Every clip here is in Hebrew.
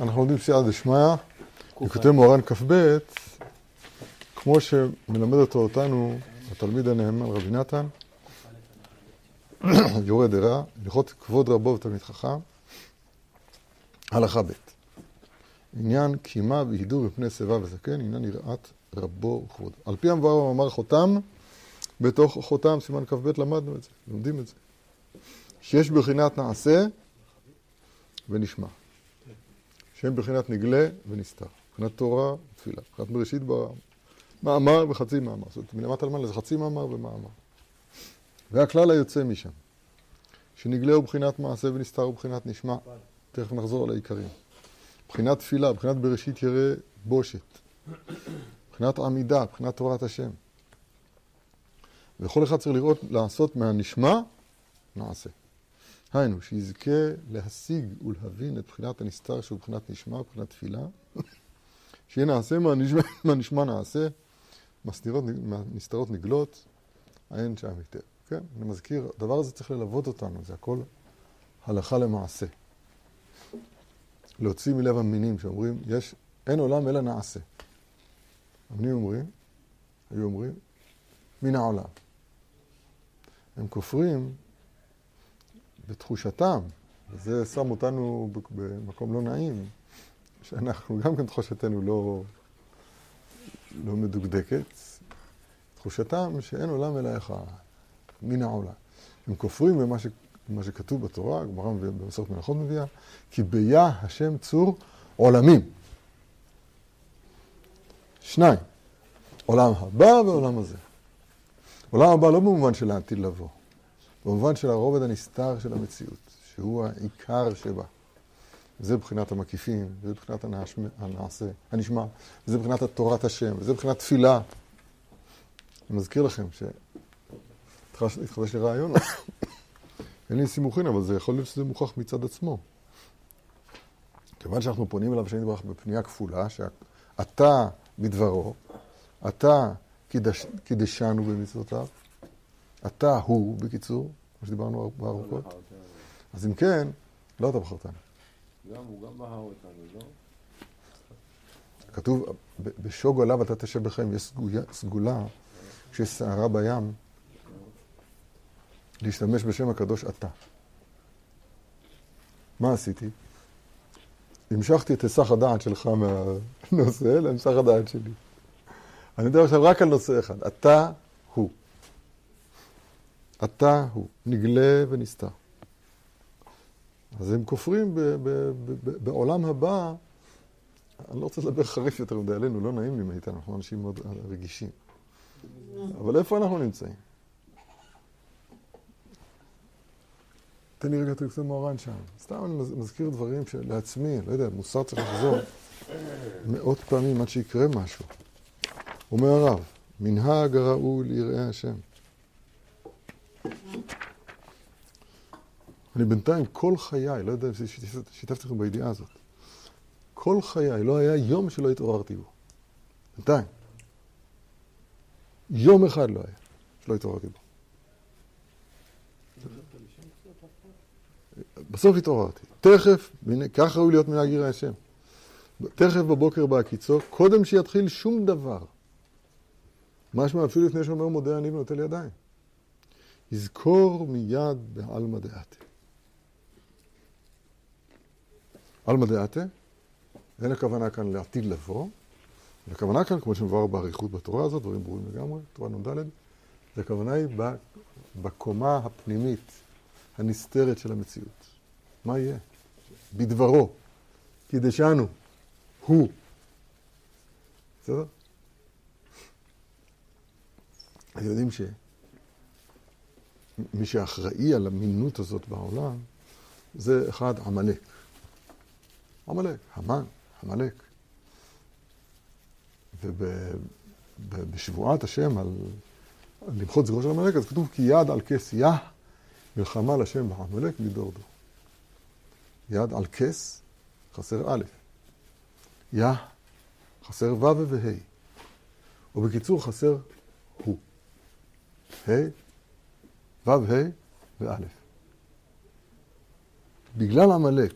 אנחנו לומדים סייעא דשמיא, וכותב מוהר"ן כ"ב, כמו שמלמד אותו אותנו התלמיד הנאמן רבי נתן, יורד דרע, הלכות כבוד רבו ותלמיד חכם, הלכה ב' עניין קימה והידור מפני שיבה וזקן, עניין יראת רבו וכבודו. על פי המבואר במאמר חותם, בתוך חותם, סימן כ"ב, למדנו את זה, לומדים את זה. שיש בחינת נעשה ונשמע. שהם בחינת נגלה ונסתר. מבחינת תורה ותפילה. מבחינת בראשית ברם. מאמר וחצי מאמר. זאת אומרת, מלמטה למעלה זה חצי מאמר ומאמר. והכלל היוצא משם, שנגלה הוא בחינת מעשה ונסתר הוא בחינת נשמע. תכף נחזור על העיקרים. בחינת תפילה, בחינת בראשית ירא בושת. בחינת עמידה, בחינת תורת השם. וכל אחד צריך לראות, לעשות מהנשמע, נעשה. היינו, שיזכה להשיג ולהבין את בחינת הנסתר שהוא בחינת נשמע, בחינת תפילה, שיהיה נעשה מהנשמע, מהנשמע נעשה, נסתרות נגלות, האין שם היטב. כן, אני מזכיר, הדבר הזה צריך ללוות אותנו, זה הכל הלכה למעשה. להוציא מלב המינים שאומרים, יש, אין עולם אלא נעשה. המינים אומרים, היו אומרים, מן העולם. הם כופרים בתחושתם, וזה שם אותנו במקום לא נעים, שאנחנו גם כן תחושתנו לא, לא מדוקדקת. תחושתם שאין עולם אלא אחד, מן העולם. הם כופרים במה ש, במה שכתוב בתורה, הגמרא במסורת מלאכות מביאה, כי ביה השם צור עולמים. שניים, עולם הבא ועולם הזה. עולם הבא לא במובן של העתיד לבוא, במובן של הרובד הנסתר של המציאות, שהוא העיקר שבה. זה בחינת המקיפים, זה בחינת הנעשה, הנשמע, זה בחינת תורת השם, זה בחינת תפילה. אני מזכיר לכם שהתחדש לי רעיון, אין לי סימוכין, אבל זה יכול להיות שזה מוכח מצד עצמו. כיוון שאנחנו פונים אליו שאני נדברך בפנייה כפולה, שאתה בדברו, אתה קידש, קידשנו במצוותיו, אתה הוא, בקיצור, כמו שדיברנו בארוכות. אז אם כן, לא אתה בחרתנו. גם, הוא גם בחר אותנו, לא? כתוב, בשוגו עליו אתה תשב בחיים, יש סגולה, כשיש סערה בים, להשתמש בשם הקדוש אתה. מה עשיתי? המשכתי את היסח הדעת שלך מהנושא להמשך הדעת שלי. אני מדבר עכשיו רק על נושא אחד, אתה. אתה הוא, נגלה ונסתר. אז הם כופרים ב- ב- ב- בעולם הבא, אני לא רוצה לדבר חריף יותר מדי עלינו, לא נעים לי מאיתנו, אנחנו אנשים מאוד רגישים. אבל איפה אנחנו נמצאים? תן לי רגע את הקצת מוהר"ן שם. סתם אני מזכיר דברים לעצמי, לא יודע, מוסר צריך לחזור מאות פעמים עד שיקרה משהו. אומר הרב, מנהג הראוי ליראי השם. אני בינתיים כל חיי, לא יודע אם שיתפתי לכם בידיעה הזאת, כל חיי, לא היה יום שלא התעוררתי בו. בינתיים. יום אחד לא היה שלא התעוררתי בו. בסוף התעוררתי. תכף, ככה ראוי להיות מנהג יראי השם. תכף בבוקר בהקיצו, קודם שיתחיל שום דבר. משמע אפילו לפני שאומר מודה אני ונוטל ידיים. יזכור מיד בעלמא דעתה. עלמא דעתה, אין הכוונה כאן לעתיד לבוא, הכוונה כאן, כמו שמבואר באריכות בתורה הזאת, דברים ברורים לגמרי, תורה נ"ד, הכוונה היא בקומה הפנימית, הנסתרת של המציאות. מה יהיה? בדברו, קידשנו, הוא. בסדר? אתם יודעים שמי שאחראי על המינות הזאת בעולם זה אחד עמלק. עמלק, המן, עמלק. ובשבועת השם על, על למחות זכרו של עמלק, אז כתוב כי יד על כס יה, מלחמה לשם בעמלק מדור דור. יד על כס, חסר א', יה, חסר ו' וה', ובקיצור חסר הוא. ה', ו', ה' וא'. בגלל עמלק,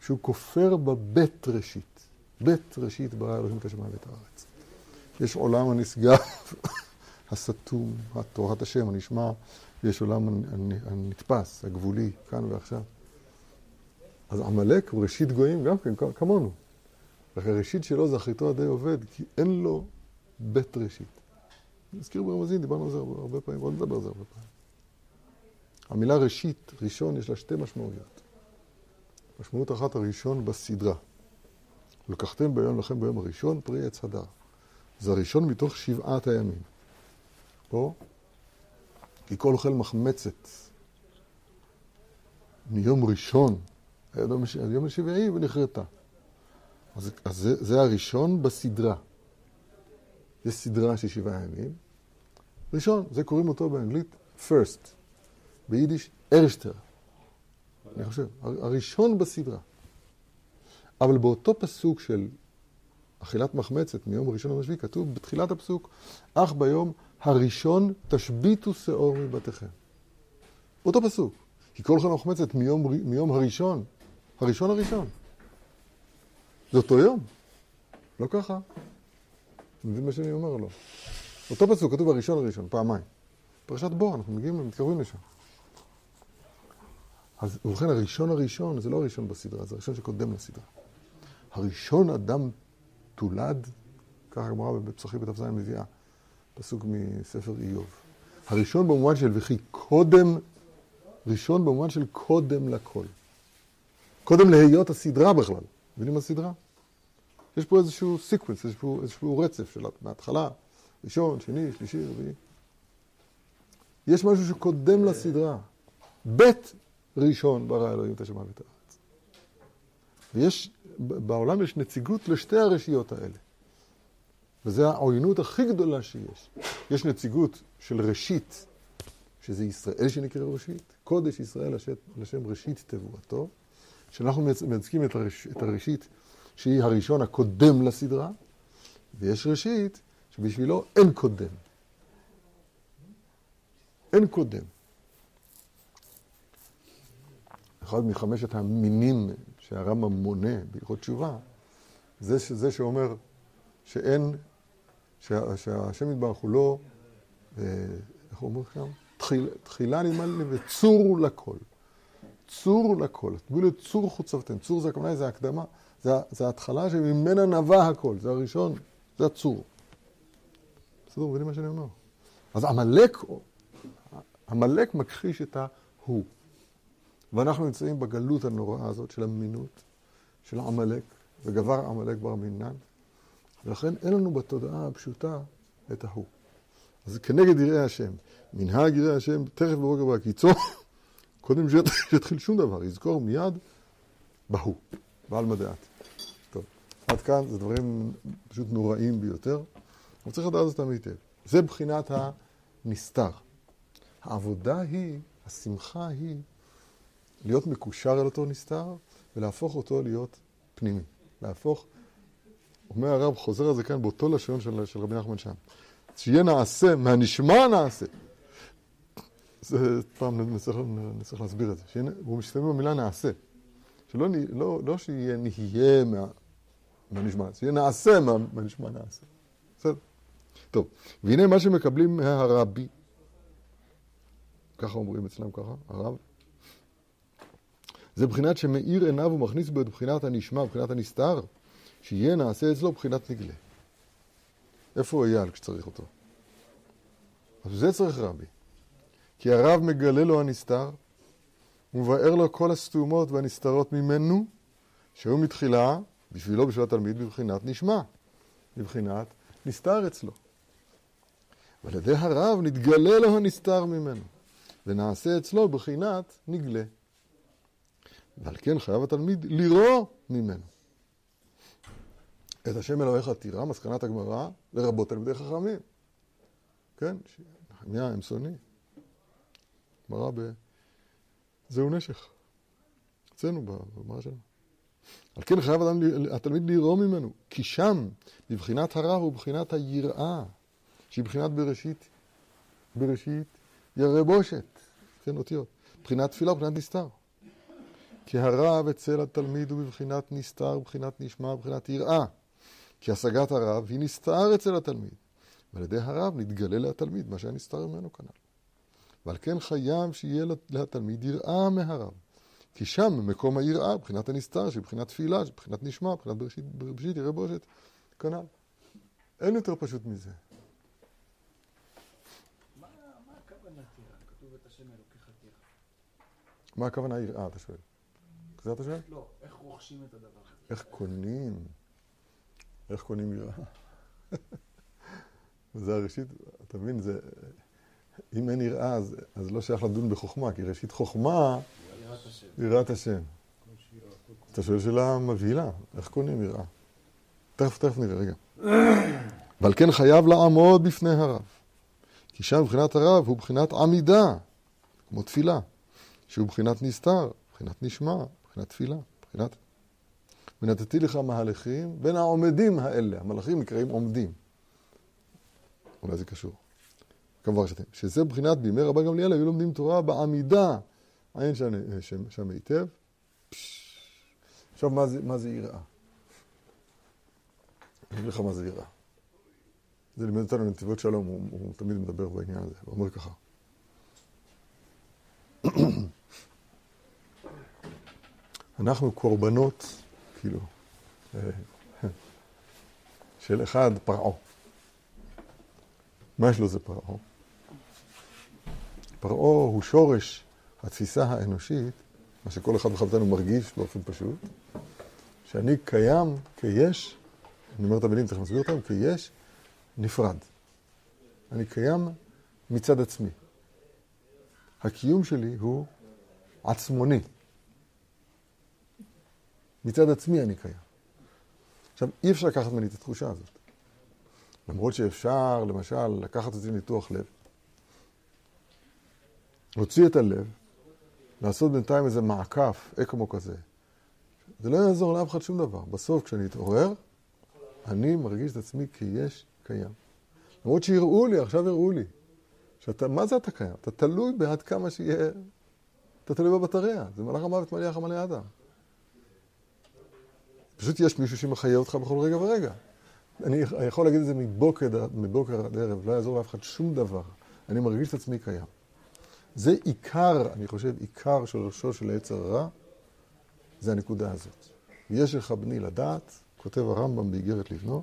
שהוא כופר בבית ראשית. בית ראשית ברא אלוהים את השמיים ואת הארץ. יש עולם הנשגב, הסתום, תורת השם, הנשמע, ויש עולם הנתפס, הגבולי, כאן ועכשיו. אז עמלק הוא ראשית גויים גם כן, כמונו. רק הראשית שלו זה אחריתו הדי עובד, כי אין לו בית ראשית. נזכיר ברמזים, דיברנו על זה הרבה פעמים, בואו נדבר על זה הרבה פעמים. המילה ראשית, ראשון, יש לה שתי משמעויות. משמעות אחת הראשון בסדרה. לקחתם ביום לכם ביום הראשון פרי עץ הדר. זה הראשון מתוך שבעת הימים. פה, כי כל אוכל מחמצת מיום ראשון, עד יום השבעי ונכרתה. אז, אז זה, זה הראשון בסדרה. יש סדרה של שבעה ימים. ראשון, זה קוראים אותו באנגלית first. ביידיש ארשטר. אני חושב, הראשון בסדרה. אבל באותו פסוק של אכילת מחמצת מיום ראשון למשבי, כתוב בתחילת הפסוק, אך ביום הראשון תשביתו שאור מבתיכם. באותו פסוק. כי כל חול מחמצת מיום, מיום הראשון, הראשון הראשון. זה אותו יום. לא ככה. אתה מבין מה שאני אומר לו? אותו פסוק כתוב הראשון הראשון, פעמיים. פרשת בור, אנחנו מגיעים, מתקרבים לשם. אז ובכן, הראשון הראשון, זה לא הראשון בסדרה, זה הראשון שקודם לסדרה. הראשון אדם תולד, ככה הגמרא בפסחי בת"ז מביאה, פסוק מספר איוב. הראשון במובן של וכי קודם, ראשון במובן של קודם לכל. קודם להיות הסדרה בכלל. מבינים מה הסדרה? יש פה איזשהו sequence, יש פה איזשהו רצף של מההתחלה, ראשון, שני, שלישי, רביעי. יש משהו שקודם לסדרה. בראשית ברא אלוהים את השמיים ואת הארץ. ויש, בעולם יש נציגות לשתי הרשיות האלה. וזו העוינות הכי גדולה שיש. יש נציגות של ראשית, שזה ישראל שנקרא ראשית, קודש ישראל לשם ראשית תבואתו, שאנחנו מייצגים את, הרש, את הראשית שהיא הראשון הקודם לסדרה, ויש ראשית שבשבילו אין קודם. אין קודם. אחד מחמשת המינים שהרמב"ם מונה בהלכות תשובה, זה, זה שאומר שאין, שה, שהשם יתברך הוא לא, אה, איך הוא אומר שם? תחיל, תחילה נדמה לי וצור לכל. צור לכל. תביאו לצור חוצבתם. צור זה הכוונה, זה הקדמה, זה, זה ההתחלה שממנה נבע הכל. זה הראשון, זה הצור. בסדר, מבינים מה שאני אומר? אז עמלק, עמלק מכחיש את ההוא. ואנחנו נמצאים בגלות הנוראה הזאת של המינות, של עמלק, וגבר עמלק בר מינן, ולכן אין לנו בתודעה הפשוטה את ההוא. אז כנגד יראי השם, מנהג יראי השם, תכף בבוקר בהקיצו, קודם שיתחיל שום דבר, יזכור מיד בהוא, בעל מדעת. טוב, עד כאן זה דברים פשוט נוראים ביותר, אבל צריך לדעת אותם היטב. זה בחינת הנסתר. העבודה היא, השמחה היא, להיות מקושר אל אותו נסתר ולהפוך אותו להיות פנימי. להפוך, אומר הרב, חוזר על זה כאן באותו לשון של, של רבי נחמן שם. שיהיה נעשה, מהנשמע נעשה. זה פעם נצטרך, נצטרך להסביר את זה. שיהיה, הוא משתמש במילה נעשה. שלא לא, לא שיהיה נהיה מה, מהנשמע, שיהיה נעשה מה, מהנשמע נעשה. טוב, והנה מה שמקבלים מהרבי, ככה אומרים אצלם ככה, הרב, זה בחינת שמאיר עיניו ומכניס בו את בחינת הנשמע, בחינת הנסתר, שיהיה נעשה אצלו בחינת נגלה. איפה הוא אייל כשצריך אותו? אז זה צריך רבי. כי הרב מגלה לו הנסתר, ומבאר לו כל הסתומות והנסתרות ממנו, שהוא מתחילה, בשבילו, בשביל התלמיד, בבחינת נשמע, בבחינת נסתר אצלו. ועל ידי הרב נתגלה לו הנסתר ממנו, ונעשה אצלו בחינת נגלה. ועל כן חייב התלמיד לירוא ממנו. את השם אלוהיך תירא, מסקנת הגמרא, לרבות תלמידי חכמים. כן, נחמיה שונאים. גמרא ב... זהו נשך. אצלנו בגמרא שלנו. על כן חייב התלמיד לירוא ממנו, כי שם, בבחינת הרע הוא בחינת היראה, שהיא בחינת בראשית, בראשית ירא בושת, כן, אותיות. בחינת תפילה ובחינת נסתר. כי הרב אצל התלמיד הוא בבחינת נסתר, בבחינת נשמע, בבחינת יראה. כי השגת הרב היא נסתר אצל התלמיד, ועל ידי הרב נתגלה לתלמיד מה שהיה נסתר ממנו כנ"ל. ועל כן חייב שיהיה לתלמיד יראה מהרב. כי שם מקום היראה, מבחינת הנסתר, שבחינת תפילה, מבחינת נשמע, מבחינת בראשית, בראשית יראה בראשית, כנ"ל. אין יותר פשוט מזה. מה הכוונה יראה, אתה שואל? זה אתה שואל? לא, איך רוכשים את הדבר הזה? איך קונים? איך קונים יראה? זה הראשית, אתה מבין, זה... אם אין יראה, אז, אז לא שייך לדון בחוכמה, כי ראשית חוכמה... יראת השם. אתה שואל שאלה מבהילה, איך קונים יראה? תכף, תכף נראה, רגע. ועל כן חייב לעמוד בפני הרב. כי שם מבחינת הרב הוא בחינת עמידה, כמו תפילה, שהוא בחינת נסתר, בחינת נשמע, בחינת תפילה, בחינת... ונתתי לך מהלכים בין העומדים האלה, המלאכים נקראים עומדים. אולי זה קשור. כמובן שאתם, שזה בחינת בימי רבן גמליאל היו לומדים תורה בעמידה, עין שם היטב. עכשיו, מה זה, מה זה יראה? אני אגיד לך מה זה יראה. זה לימד אותנו בנתיבות שלום, הוא, הוא תמיד מדבר בעניין הזה, הוא אומר ככה. אנחנו קורבנות, כאילו, של אחד פרעה. מה יש לו זה פרעה? פרעה הוא שורש התפיסה האנושית, מה שכל אחד ואחד מאיתנו מרגיש באופן פשוט, שאני קיים כיש, אני אומר את המילים, צריך להסביר אותם, כיש נפרד. אני קיים מצד עצמי. הקיום שלי הוא עצמוני. מצד עצמי אני קיים. עכשיו, אי אפשר לקחת ממני את התחושה הזאת. למרות שאפשר, למשל, לקחת אותי ניתוח לב, להוציא את הלב, לעשות בינתיים איזה מעקף, אקמו כזה. זה לא יעזור לאף אחד שום דבר. בסוף, כשאני אתעורר, אני מרגיש את עצמי כיש קיים. למרות שיראו לי, עכשיו יראו לי. שאתה, מה זה אתה קיים? אתה תלוי בעד כמה שיהיה... אתה תלוי בבטריה. זה מלאך המוות מליח המלא אדם. פשוט יש מישהו שמחיה אותך בכל רגע ורגע. אני יכול להגיד את זה מבוקר, מבוקר עד ערב, לא יעזור לאף אחד שום דבר. אני מרגיש את עצמי קיים. זה עיקר, אני חושב, עיקר של ראשו של היצר הרע, זה הנקודה הזאת. ויש לך בני לדעת, כותב הרמב"ם באיגרת לבנו,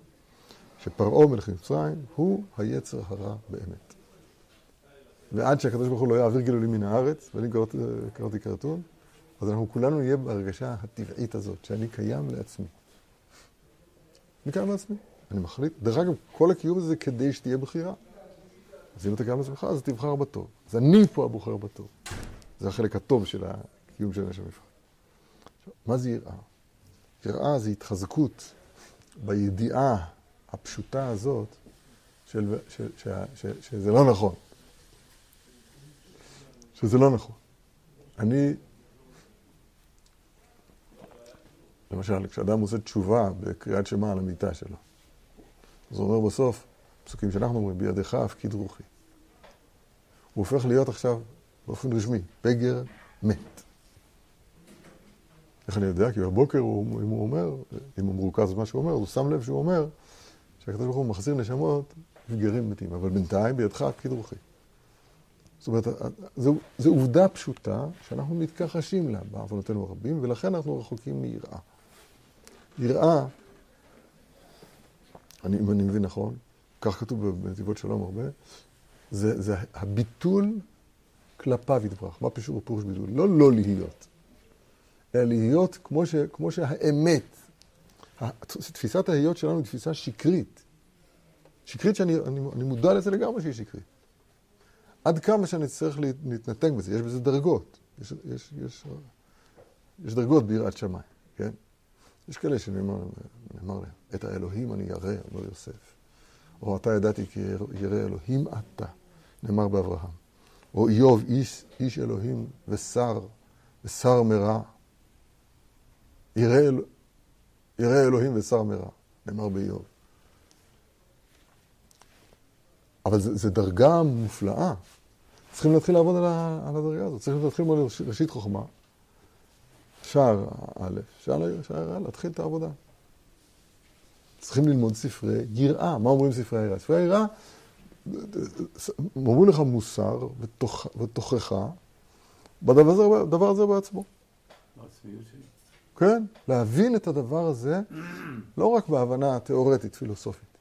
שפרעה מלך מצרים הוא היצר הרע באמת. ועד שהקדוש ברוך הוא לא יעביר גילולים מן הארץ, ואני קראתי, קרטון, אז אנחנו כולנו נהיה בהרגשה הטבעית הזאת, שאני קיים לעצמי. אני קיים לעצמי, אני מחליט. דרך אגב, כל הקיום הזה כדי שתהיה בחירה. אז אם אתה קיים לעצמך, אז תבחר בטוב. אז אני פה הבוחר בטוב. זה החלק הטוב של הקיום של נשם מפעל. מה זה יראה? יראה זה התחזקות בידיעה הפשוטה הזאת של, של, של, של, שזה לא נכון. שזה לא נכון. אני, למשל, כשאדם עושה תשובה בקריאת שמע על המיטה שלו, אז הוא אומר בסוף, פסוקים שאנחנו אומרים, בידיך הפקיד רוחי. הוא הופך להיות עכשיו, באופן רשמי, פגר מת. איך אני יודע? כי בבוקר, הוא, אם הוא אומר, אם הוא מרוכז במה שהוא אומר, הוא שם לב שהוא אומר שהקדוש ברוך הוא מחזיר נשמות וגרים מתים, אבל בינתיים בידך הפקיד רוחי. זאת אומרת, זו, זו עובדה פשוטה שאנחנו מתכחשים לה בעוונותינו הרבים, ולכן אנחנו רחוקים מיראה. יראה, אני, אם אני מבין נכון, כך כתוב בנתיבות שלום הרבה, זה, זה הביטול כלפיו יתברך. מה פישור פירוש ביטול? לא לא להיות, אלא להיות כמו, ש, כמו שהאמת, תפיסת ההיות שלנו היא תפיסה שקרית. שקרית שאני אני, אני מודע לזה לגמרי שהיא שקרית. עד כמה שאני צריך להתנתק בזה, יש בזה דרגות. יש, יש, יש, יש דרגות ביראת שמיים, כן? יש כאלה שנאמר להם, את האלוהים אני ירא, אומר יוסף. או אתה ידעתי כי ירא אלוהים אתה, נאמר באברהם. או איוב, איש, איש אלוהים ושר, ושר מרע. ירא, ירא אלוהים ושר מרע, נאמר באיוב. אבל זו דרגה מופלאה. צריכים להתחיל לעבוד על, הדרגה הזאת. צריכים להתחיל ללמוד ראשית חוכמה, שער א', שער שער א', להתחיל את העבודה. צריכים ללמוד ספרי יראה. מה אומרים ספרי היראה? ספרי היראה אומרים לך מוסר ותוכ... ותוכחה בדבר הזה, הזה בעצמו. הצביעות שלי. כן, להבין את הדבר הזה לא רק בהבנה תיאורטית, פילוסופית,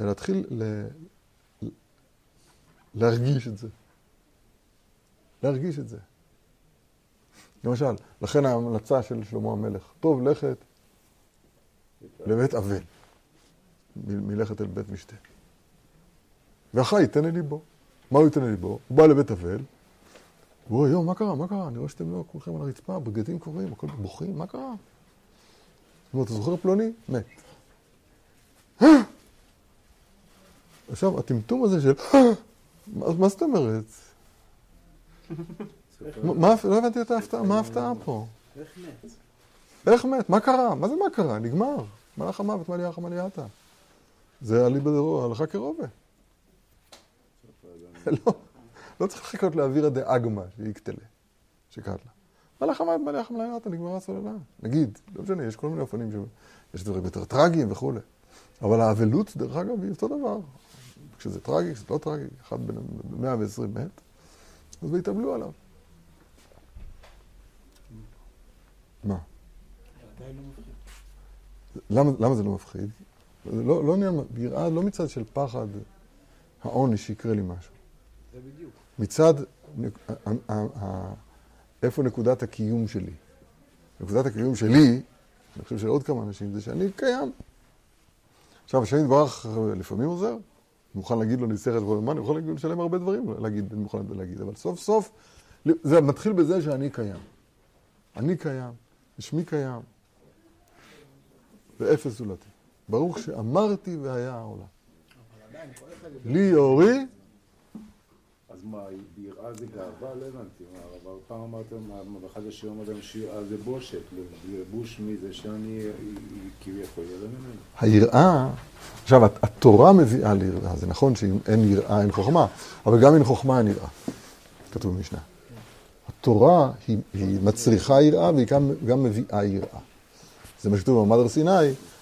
אלא להתחיל ל... להרגיש את זה. להרגיש את זה. למשל, לכן ההמלצה של שלמה המלך, טוב לכת לבית אבל, מלכת אל בית משתה. והחי ייתן אל ליבו. מה הוא ייתן אל ליבו? הוא בא לבית אבל, אומר, יואו, מה קרה? מה קרה? אני רואה שאתם לא כולכם על הרצפה, בגדים קוראים, הכל בוכים, מה קרה? זאת אומרת, אתה זוכר פלוני? מת. עכשיו, הטמטום הזה של, מה מה זאת אומרת? מה- מה- לא הבנתי את ההפתעה, מה ההפתעה פה? איך מת? איך מת? מה קרה? מה זה מה קרה? נגמר. מלאך המוות מליאה חמליאתה. זה אליבא דרו, הלכה כרובה. לא, לא צריך לחכות לאווירא דאגמא, שיקטלה, שקטלה. מלאך המוות מליאה חמליאתה, נגמרה הסוללה. נגיד, לא משנה, יש כל מיני אופנים, ש... יש דברים יותר טרגיים וכולי. אבל האבלות, דרך אגב, היא אותו דבר. כשזה טרגי, כשזה לא טרגי, אחד בן 120 מת, אז ויתאבלו עליו. מה? למה, למה זה לא מפחיד? זה לא, לא עניין, יראה לא מצד של פחד, העונש שיקרה לי משהו. זה בדיוק. מצד איפה נקודת הקיום שלי. נקודת הקיום שלי, אני חושב של עוד כמה אנשים, זה שאני קיים. עכשיו, השם יתברך לפעמים עוזר, אני מוכן להגיד לו ניסחת וכל הזמן, אני יכול לשלם הרבה דברים, להגיד, אני מוכן להגיד, אבל סוף סוף, זה מתחיל בזה שאני קיים. אני קיים, ושמי קיים, ואפס זולתי. ברוך שאמרתי והיה העולם. כל. לי אורי, אז מה, ביראה זה גאווה? לא הבנתי. אבל פעם אמרתם, באחד השירים אמרתם שיראה זה בושת, לבוש מזה שאני כביכול ירא ממנו. היראה, עכשיו התורה מביאה ליראה, זה נכון שאם אין יראה אין חוכמה, אבל גם אין חוכמה אין יראה, כתוב במשנה. התורה היא, היא מצריכה יראה והיא גם, גם מביאה יראה. זה מה שכתוב במעמד הר סיני,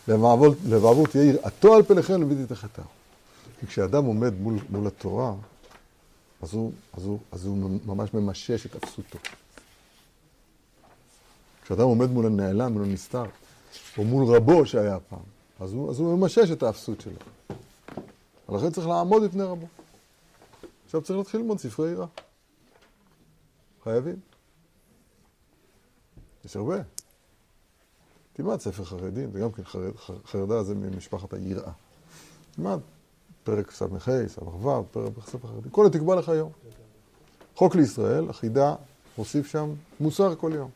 לבעבור תהיה יראתו על פניכם לביתי תחתיו. כי כשאדם עומד מול, מול התורה, אז הוא, אז, הוא, אז הוא ממש ממשש את אפסותו. כשאדם עומד מול הנעלם, מול הנסתר, או מול רבו שהיה פעם, אז הוא, אז הוא ממשש את האפסות שלו. ולכן צריך לעמוד בפני רבו. עכשיו צריך להתחיל ללמוד ספרי יראה. חייבים. יש הרבה. תלמד ספר חרדים, זה גם כן חרד, חרדה זה ממשפחת היראה. תלמד פרק ס"ה, ס"ו, פרק חרדים, כל התקבע לך יום. חוק לישראל, החידה, מוסיף שם מוסר כל יום.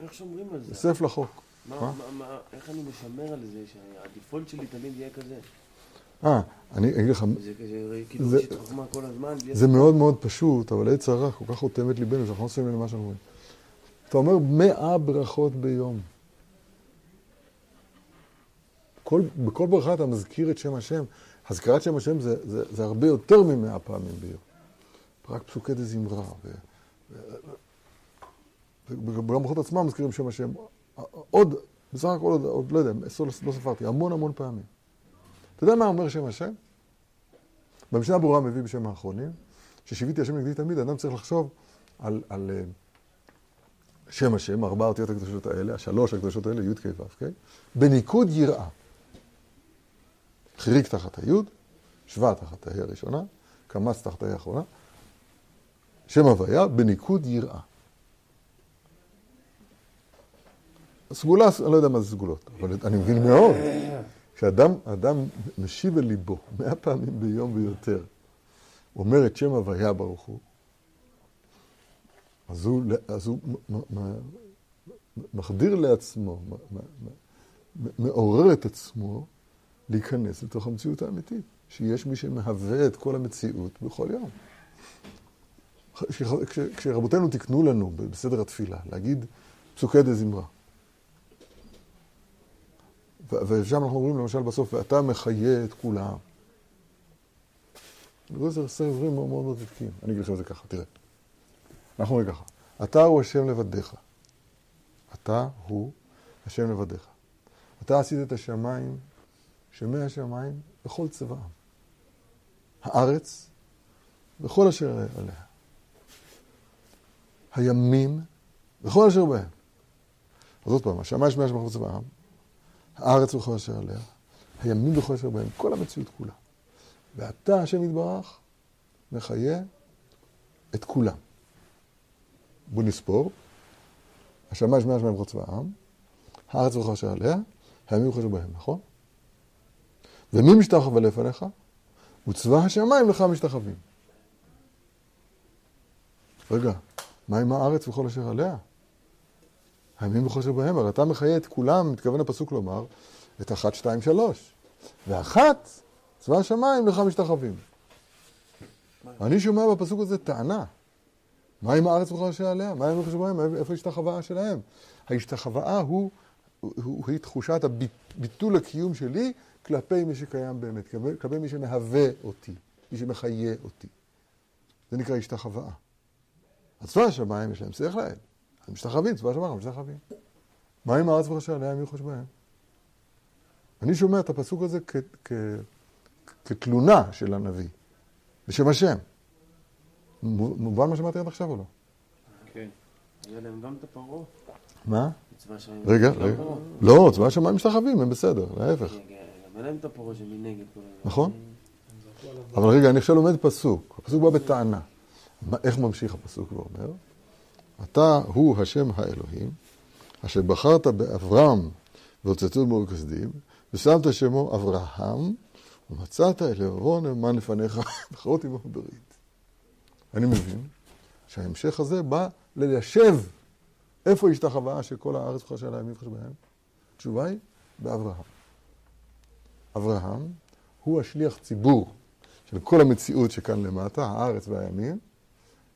איך שומרים על זה? יוסף לחוק. מה, מה? איך אני משמר על זה שהדיפולט שלי תמיד יהיה כזה? אה, אני אגיד לך, זה כאילו, זה- יש את חוכמה כל הזמן. זה מאוד מאוד פשוט, אבל עץ הרע כל כך חותם את ליבנו, שאנחנו לא שמים למה שאנחנו אומרים. אתה אומר מאה ברכות ביום. כל, בכל ברכה אתה מזכיר את שם השם. הזכרת שם השם זה, זה, זה הרבה יותר ממאה פעמים ביום. רק פסוקי דזמרה. ו- ו- ובברכות עצמם מזכירים שם השם. עוד, בסך הכל עוד, עוד לא יודע, לא, לא ספרתי, המון המון פעמים. אתה יודע מה אומר שם השם? במשנה ברורה מביא בשם האחרונים, ששיוויתי השם נגדי תמיד, אדם צריך לחשוב על, על אה, שם השם, ארבע האותיות הקדושות האלה, השלוש הקדושות האלה, י' כ' ו' כ', בניקוד יראה. חיריק תחת הי', שווה תחת הה' הראשונה, קמץ תחת הה' האחרונה, שם הוויה בניקוד יראה. סגולה, אני לא יודע מה זה סגולות, אבל אני מבין מאוד. כשאדם אדם משיב אל ליבו מאה פעמים ביום ויותר, אומר את שם הוויה ברוך הוא, אז הוא, אז הוא מחדיר לעצמו, מעורר את עצמו להיכנס לתוך המציאות האמיתית, שיש מי שמהווה את כל המציאות בכל יום. כש- כש- כשרבותינו תיקנו לנו בסדר התפילה, להגיד פסוקי דה זמרה, ושם אנחנו אומרים למשל בסוף, ואתה מחיה את כולם. זה עשרה דברים מאוד מאוד דבקים. אני אגיד לכם את זה ככה, תראה. אנחנו אומרים ככה, אתה הוא השם לבדיך. אתה הוא השם לבדיך. אתה עשית את השמיים, שמי השמיים, בכל צבעם. הארץ, וכל אשר עליה. הימים, וכל אשר בהם. אז עוד פעם, השמיים שמי השמיים בכל צבעם, הארץ וכל אשר עליה, הימים וכל אשר בהם, כל המציאות כולה. ואתה, השם יתברך, מחיה את כולם. בוא נספור. השמיים שמי השמיים בכל צבעם, הארץ וכל אשר עליה, הימים וכל אשר בהם, נכון? ומי משתחווה לפניך? וצבא השמיים לך משתחווים. רגע, מה עם הארץ וכל אשר עליה? הימים וכל אשר בהם, הרי אתה מחיה את כולם, מתכוון הפסוק לומר, את אחת, שתיים, שלוש. ואחת, צבא השמיים לך משתחווים. אני שומע בפסוק הזה טענה. מה עם הארץ וכל אשר עליה? מה עם בהם? איפה ההשתחוואה שלהם? הוא, הוא, היא תחושת הביטול הקיום שלי כלפי מי שקיים באמת, כלפי מי שמהווה אותי, מי שמחיה אותי. זה נקרא השתחוואה. אז צבא השמיים יש להם שכל להם. הם משתחווים, צבא השמיים, הם משתחווים. מה עם הארץ וראשי עליה, מי חושב בהם? אני שומע את הפסוק הזה כ- כ- כתלונה של הנביא, בשם השם. מובן מה שאמרתי עד עכשיו או לא? כן. היה להם גם את הפרעה. מה? צבא השמיים. רגע, רגע. לא, צבא השמיים משתחווים, הם בסדר, להפך. את הפרעה שמנגד כל הזמן. נכון. אבל רגע, אני עכשיו לומד פסוק. הפסוק בא בטענה. איך ממשיך הפסוק ואומר? אתה הוא השם האלוהים, אשר בחרת באברהם והוצאתו מאור כסדים, ושמת שמו אברהם, ומצאת אל לבבו נאמן לפניך, בחרות עמו ברית. אני מבין שההמשך הזה בא ליישב איפה השתחווה של כל הארץ וכל שאלה הימים בהם. התשובה היא באברהם. אברהם הוא השליח ציבור של כל המציאות שכאן למטה, הארץ והימים,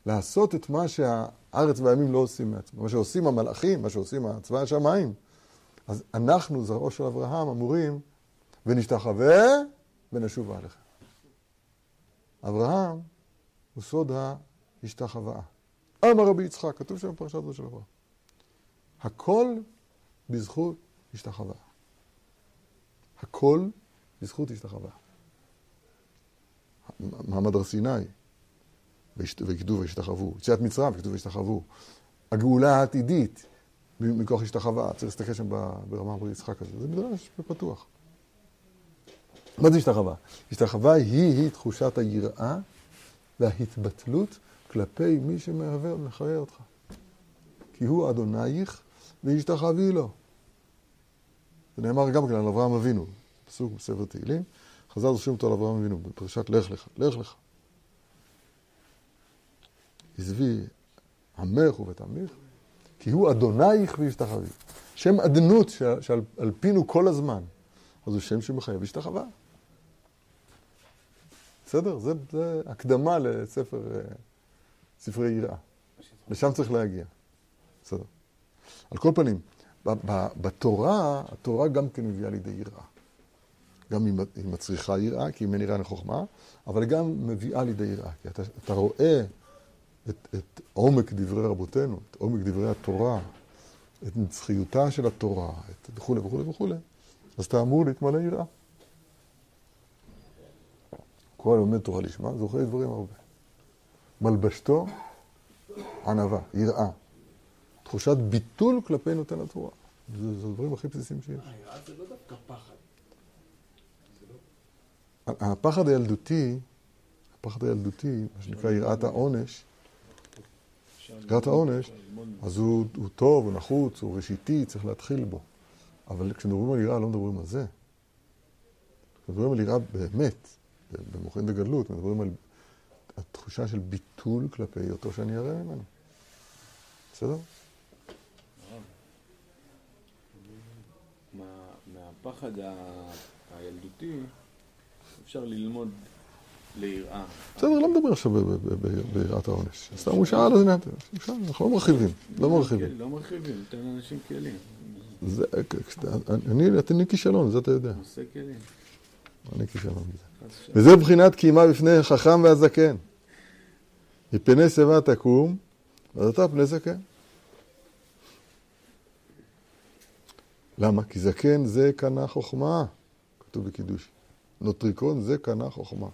לעשות את מה שהארץ והימים לא עושים מעצמם, מה שעושים המלאכים, מה שעושים צבא השמיים. אז אנחנו, זרעו של אברהם, אמורים, ונשתחווה ונשובה עליכם. אברהם הוא סוד ההשתחוואה. אמר רבי יצחק, כתוב שם בפרשת ראש של אברהם. הכל בזכות השתחוואה. הכל בזכות השתחוואה. מעמד הר סיני, וכתוב וישתחוו, יציאת מצרים וכתוב וישתחוו. הגאולה העתידית מכוח השתחווה, צריך להסתכל שם ברמה רבי יצחק הזה, זה מדרש פתוח. מה זה השתחווה? השתחווה היא-היא תחושת היראה וההתבטלות כלפי מי ומחיה אותך. כי הוא אדונייך והשתחווי לו. זה נאמר גם כן על אברהם אבינו, פסוק בספר תהילים, חז"ל רושמים אותו על אברהם אבינו בפרשת לך לך, לך לך. עזבי עמך ובית עמך, כי הוא אדונייך והשתחווי. שם אדנות שעל, שעל על פינו כל הזמן, אז הוא שם שמחייב השתחווה. בסדר? זה, זה הקדמה לספר, אה, ספרי יראה. לשם צריך להגיע. בסדר. על כל פנים, בתורה, התורה גם כן מביאה לידי יראה. גם היא מצריכה יראה, כי אם אין יראה אין חוכמה, אבל גם מביאה לידי יראה. כי אתה, אתה רואה את, את עומק דברי רבותינו, את עומק דברי התורה, את נצחיותה של התורה, וכולי וכולי וכולי, אז אתה אמור להתמלא יראה. כל הלומד תורה לשמה, זוכה לדברים הרבה. מלבשתו ענווה, יראה. תחושת ביטול כלפי נותן התורה. זה, זה הדברים הכי בסיסיים שיש. היראה זה לא דווקא פחד. הפחד הילדותי, הפחד הילדותי, מה שנקרא יראת העונש, יראת העונש, אז הוא, הוא טוב, הוא נחוץ, הוא ראשיתי, צריך להתחיל בו. אבל כשמדברים על יראה, לא מדברים על זה. כשמדברים על יראה באמת, במוחין דגדלות, מדברים על התחושה של ביטול כלפי היותו שאני אראה ממנו. בסדר? מה- מהפחד ה- הילדותי אפשר ללמוד ליראה. בסדר, לא מדבר עכשיו ביראת העונש. סתם הוא שאל, אז אפשר, אנחנו לא מרחיבים, לא מרחיבים. לא מרחיבים, נותן לאנשים כלים. זה, אני, אתה אני כישלון, זה אתה יודע. נושא כלים. אני כישלון בזה. וזה בחינת קיימה בפני חכם והזקן. מפני שיבה תקום, ואז אתה פני זקן. למה? כי זקן זה קנה חוכמה, כתוב בקידוש. נוטריקון זה קנה חוכמה.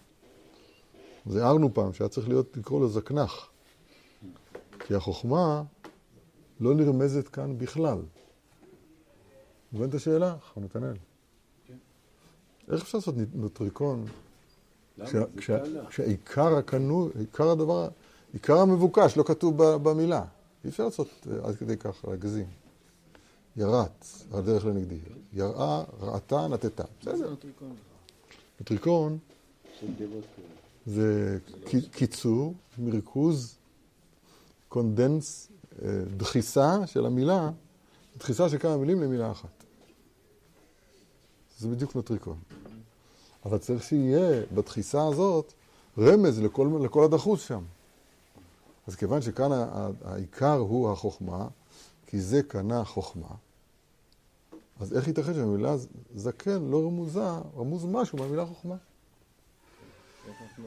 אז הערנו פעם שהיה צריך להיות, לקרוא לו זקנח. כי החוכמה לא נרמזת כאן בכלל. מבין את השאלה, חבר נתנאל? איך אפשר לעשות נוטריקון זה. כשהעיקר הקנו, עיקר הדבר, עיקר המבוקש לא כתוב במילה. אי אפשר לעשות אה, עד כדי כך, להגזים. ירט, הדרך לנגדי. יראה, ראתה, נטתה. זה בסדר. כאלה. זה קי- קיצור, מרכוז, condense, אה, דחיסה של המילה, דחיסה של כמה מילים למילה אחת. זה בדיוק נוטריקון. אבל צריך שיהיה בדחיסה הזאת רמז לכל, לכל הדחוס שם. אז כיוון שכאן העיקר הוא החוכמה, כי זה קנה חוכמה, אז איך ייתכן שהמילה זקן לא רמוזה, רמוז משהו מהמילה חוכמה?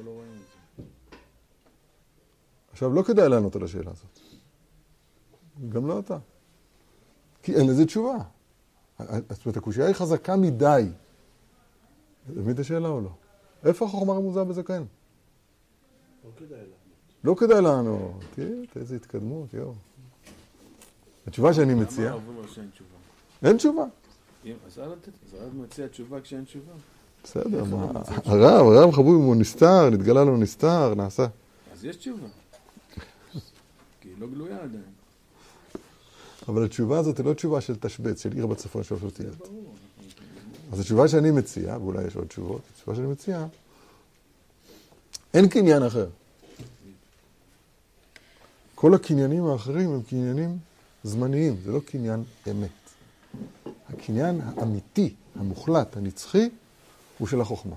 לא? עכשיו, לא כדאי לענות על השאלה הזאת. גם לא אתה. כי אין לזה תשובה. זאת אומרת, הקושייה היא חזקה מדי. אתה מבין את השאלה או לא? איפה החוכמה רמוזה בזקן? לא כדאי לענות. לא כדאי לענות. תראה, איזה התקדמות, יואו. התשובה שאני מציע, למה הרב אומר שאין תשובה? אין תשובה. אז הרב מציע תשובה כשאין תשובה. בסדר, הרב, הרב חבוב אם הוא נסתר, נתגלה לו נסתר, נעשה. אז יש תשובה. כי היא לא גלויה עדיין. אבל התשובה הזאת היא לא תשובה של תשבץ, של עיר בצפון שלוש אותיות. אז התשובה שאני מציע, ואולי יש עוד תשובות, התשובה שאני מציע, אין קניין אחר. כל הקניינים האחרים הם קניינים זמניים, זה לא קניין אמת. הקניין האמיתי, המוחלט, הנצחי, הוא של החוכמה.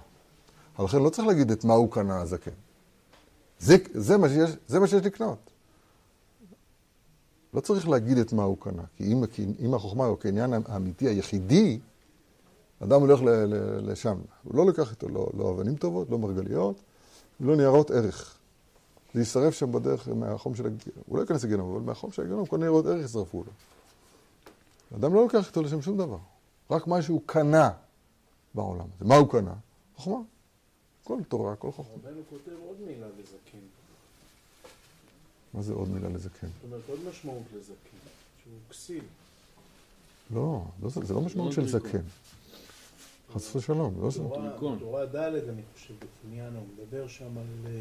אבל לכן לא צריך להגיד את מה הוא קנה הזקן. זה, זה, מה שיש, זה מה שיש לקנות. לא צריך להגיד את מה הוא קנה, כי אם, אם החוכמה הוא הקניין האמיתי היחידי, אדם הולך ל, ל, לשם, הוא לא לקח איתו לא, לא אבנים טובות, לא מרגליות, לא ניירות ערך. זה יישרף שם בדרך מהחום של הגיהנום, הוא לא ייכנס לגיהנום, אבל מהחום של הגיהנום כל ניירות ערך ישרפו לו. אדם לא לוקח איתו לשם שום דבר, רק מה שהוא קנה בעולם הזה. מה הוא קנה? חוכמה. כל תורה, כל חוכמה. רבנו כותב עוד מילה לזקן. מה זה עוד מילה לזקן? זאת אומרת, עוד משמעות לזקן, שהוא כסיל. לא, לא זה, זה לא משמעות של נוטריקון. זקן. חס ושלום, לא זה. בתורה ד', אני חושב, בקניין, הוא מדבר שם על...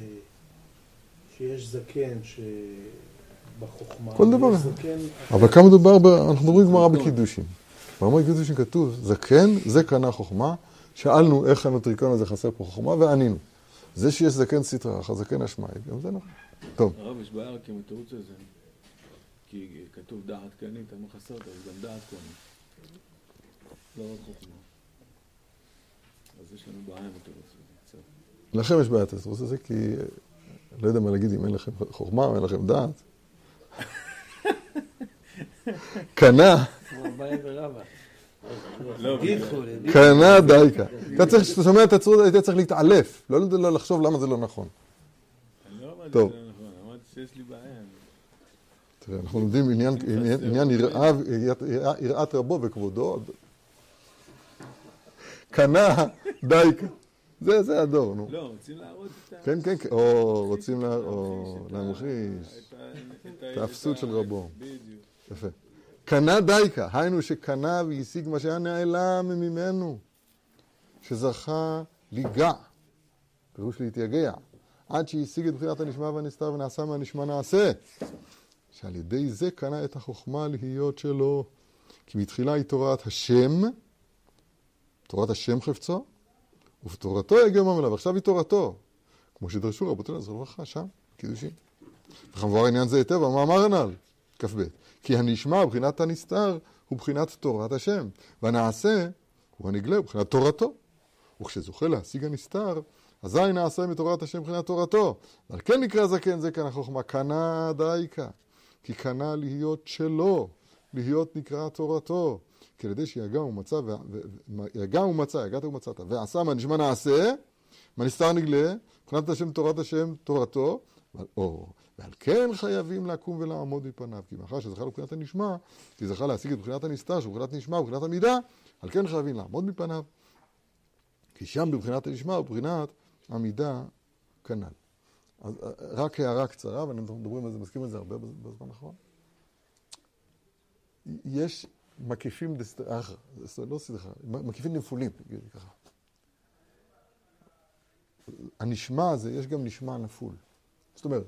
שיש זקן שבחוכמה. כל דבר. אבל כאן מדובר, ב... אנחנו מדברים גמרא בקידושין. בגמרא בקידושין כתוב, זקן, זה קנה חוכמה. שאלנו איך הנוטריקון הזה חסר פה חוכמה, וענינו. זה שיש זקן סטרא אחר זקן אשמאי, גם זה נכון. טוב, הרב, יש בעיה רק עם התירוץ הזה. כי כתוב דעת כהנים, תלמוד חסר אותו, אז גם דעת כהנים. לא רק חוכמה. אז יש לנו בעיה עם התירוץ הזה. לכם יש בעיית התירוץ הזה, כי לא יודע מה להגיד אם אין לכם חוכמה או אין לכם דעת. קנה. קנה דייקה. אתה צריך, כשאתה שומע את התירוץ, היית צריך להתעלף, לא לא לחשוב למה זה לא נכון. לא טוב. לא נכון. תראה, אנחנו לומדים עניין, יראת רבו וכבודו. קנה דייקה. זה, זה הדור, נו. לא, רוצים להראות את ה... כן, כן, כן. או רוצים להמחיש. את האפסות של רבו. בדיוק. יפה. קנה דייקה, היינו שקנה והשיג מה שהיה נעלם ממנו, שזכה ליגע, פירוש להתייגע, עד שהשיג את בחינת הנשמע והנסתר ונעשה מהנשמע נעשה, שעל ידי זה קנה את החוכמה להיות שלו, כי בתחילה היא תורת השם, תורת השם חפצו, ובתורתו יגיע ממנו, ועכשיו היא תורתו, כמו שדרשו רבותינו זכרו לברכה, שם, קידושין. וכמובן עניין זה היטב, המאמר הנ"ל, כ"ב. כי הנשמע, בחינת הנסתר, הוא בחינת תורת השם, והנעשה הוא הנגלה, הוא בחינת תורתו. וכשזוכה להשיג הנסתר, אזי נעשה מתורת השם מבחינת תורתו. ועל כן נקרא זקן זה כאן החוכמה, קנה דייקה. כי קנה להיות שלו, להיות נקרא תורתו. ידי שיגע ומצא, יגע ומצא, יגעת ומצאת, ועשה מהנשמע נעשה, מהנסתר נגלה, מבחינת השם תורת השם תורתו, או ועל כן חייבים לקום ולעמוד מפניו, כי מאחר שזכה לבחינת הנשמע, כי זכה להשיג את בחינת הנסתר, שהוא בחינת נשמע ובחינת המידה, על כן חייבים לעמוד מפניו, כי שם בבחינת הנשמע ובבחינת המידה כנ"ל. אז אה, רק הערה קצרה, ואנחנו מדברים על זה, מסכים על זה הרבה בזמן האחרון. יש מקיפים, דסת... אה, לא סליחה, מקיפים נפולים, נגיד ככה. הנשמע הזה, יש גם נשמע נפול. זאת אומרת,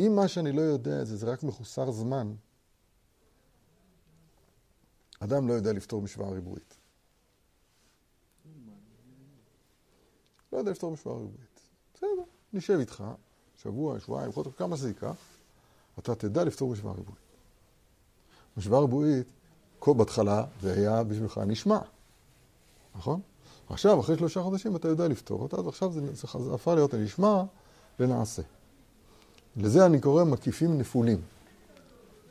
אם מה שאני לא יודע זה, זה רק מחוסר זמן, אדם לא יודע לפתור משוואה ריבועית. לא יודע לפתור משוואה ריבועית. בסדר, נשב איתך, שבוע, שבועיים, חודש, כמה שזה ייקח, אתה תדע לפתור משוואה ריבועית. משוואה ריבועית, כל בהתחלה זה היה בשבילך נשמע, נכון? עכשיו, אחרי שלושה חודשים אתה יודע לפתור אותה, אז עכשיו זה, זה הפך להיות הנשמע לנעשה. לזה אני קורא מקיפים נפולים.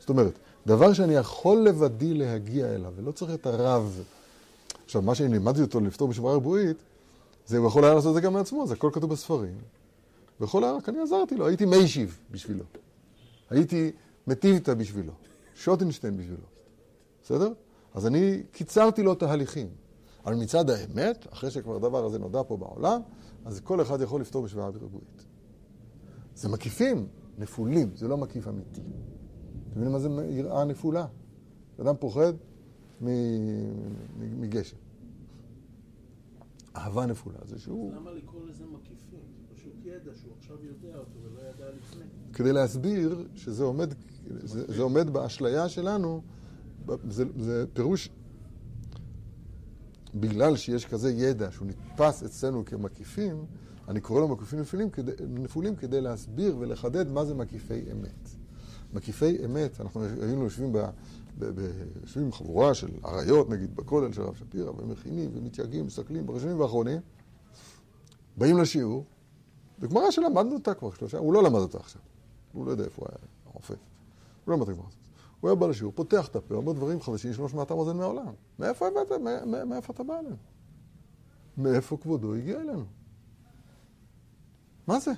זאת אומרת, דבר שאני יכול לבדי להגיע אליו, ולא צריך את הרב. עכשיו, מה שאני לימדתי אותו לפתור בשבועה ריבועית, זה הוא יכול היה לעשות את זה גם מעצמו, זה הכל כתוב בספרים. ויכול היה, רק אני עזרתי לו, הייתי מיישיב בשבילו. הייתי מטיבתא בשבילו, שוטנשטיין בשבילו. בסדר? אז אני קיצרתי לו תהליכים. אבל מצד האמת, אחרי שכבר הדבר הזה נודע פה בעולם, אז כל אחד יכול לפתור בשבועה ריבועית. זה מקיפים נפולים, זה לא מקיף אמיתי. אתם מבינים מה זה יראה נפולה? אדם פוחד מגשם. אהבה נפולה זה שהוא... למה לקרוא לזה מקיפים? זה פשוט ידע שהוא עכשיו יודע אותו ולא ידע לפני. כדי להסביר שזה עומד, זה, זה עומד באשליה שלנו, זה, זה פירוש, בגלל שיש כזה ידע שהוא נתפס אצלנו כמקיפים, אני קורא לו מקיפים נפולים כדי, נפולים כדי להסביר ולחדד מה זה מקיפי אמת. מקיפי אמת, אנחנו היינו יושבים, ב, ב, ב, יושבים חבורה של אריות, נגיד, בכולל של הרב שפירא, ומכינים ומתייגעים, מסתכלים בראשונים והאחרונים, באים לשיעור, וגמרא שלמדנו אותה כבר שלושה, הוא לא למד אותה עכשיו, הוא לא יודע איפה הוא היה עופף, הוא לא למד את הגמרא הזאת. הוא היה בא לשיעור, פותח את הפה, אומר דברים חדשים שלא שמעת אוזן מעולם. מאיפה הבאת, מאיפה אתה בא אלינו? מאיפה כבודו הגיע אלינו? מה זה?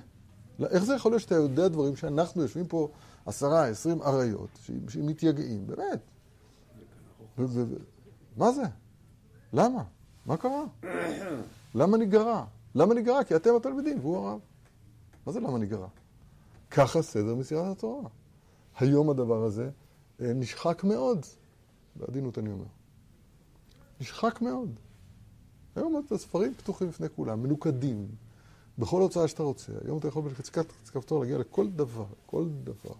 איך זה יכול להיות שאתה יודע דברים שאנחנו יושבים פה עשרה, עשרים אריות, שמתייגעים, באמת. מה זה? למה? מה קרה? למה נגרע? למה נגרע? כי אתם התלמידים והוא הרב. מה זה למה נגרע? ככה סדר מסירת התורה. היום הדבר הזה נשחק מאוד, בעדינות אני אומר. נשחק מאוד. היום הספרים פתוחים בפני כולם, מנוקדים, בכל הוצאה שאתה רוצה. היום אתה יכול בלחצקת כפתור להגיע לכל דבר, כל דבר.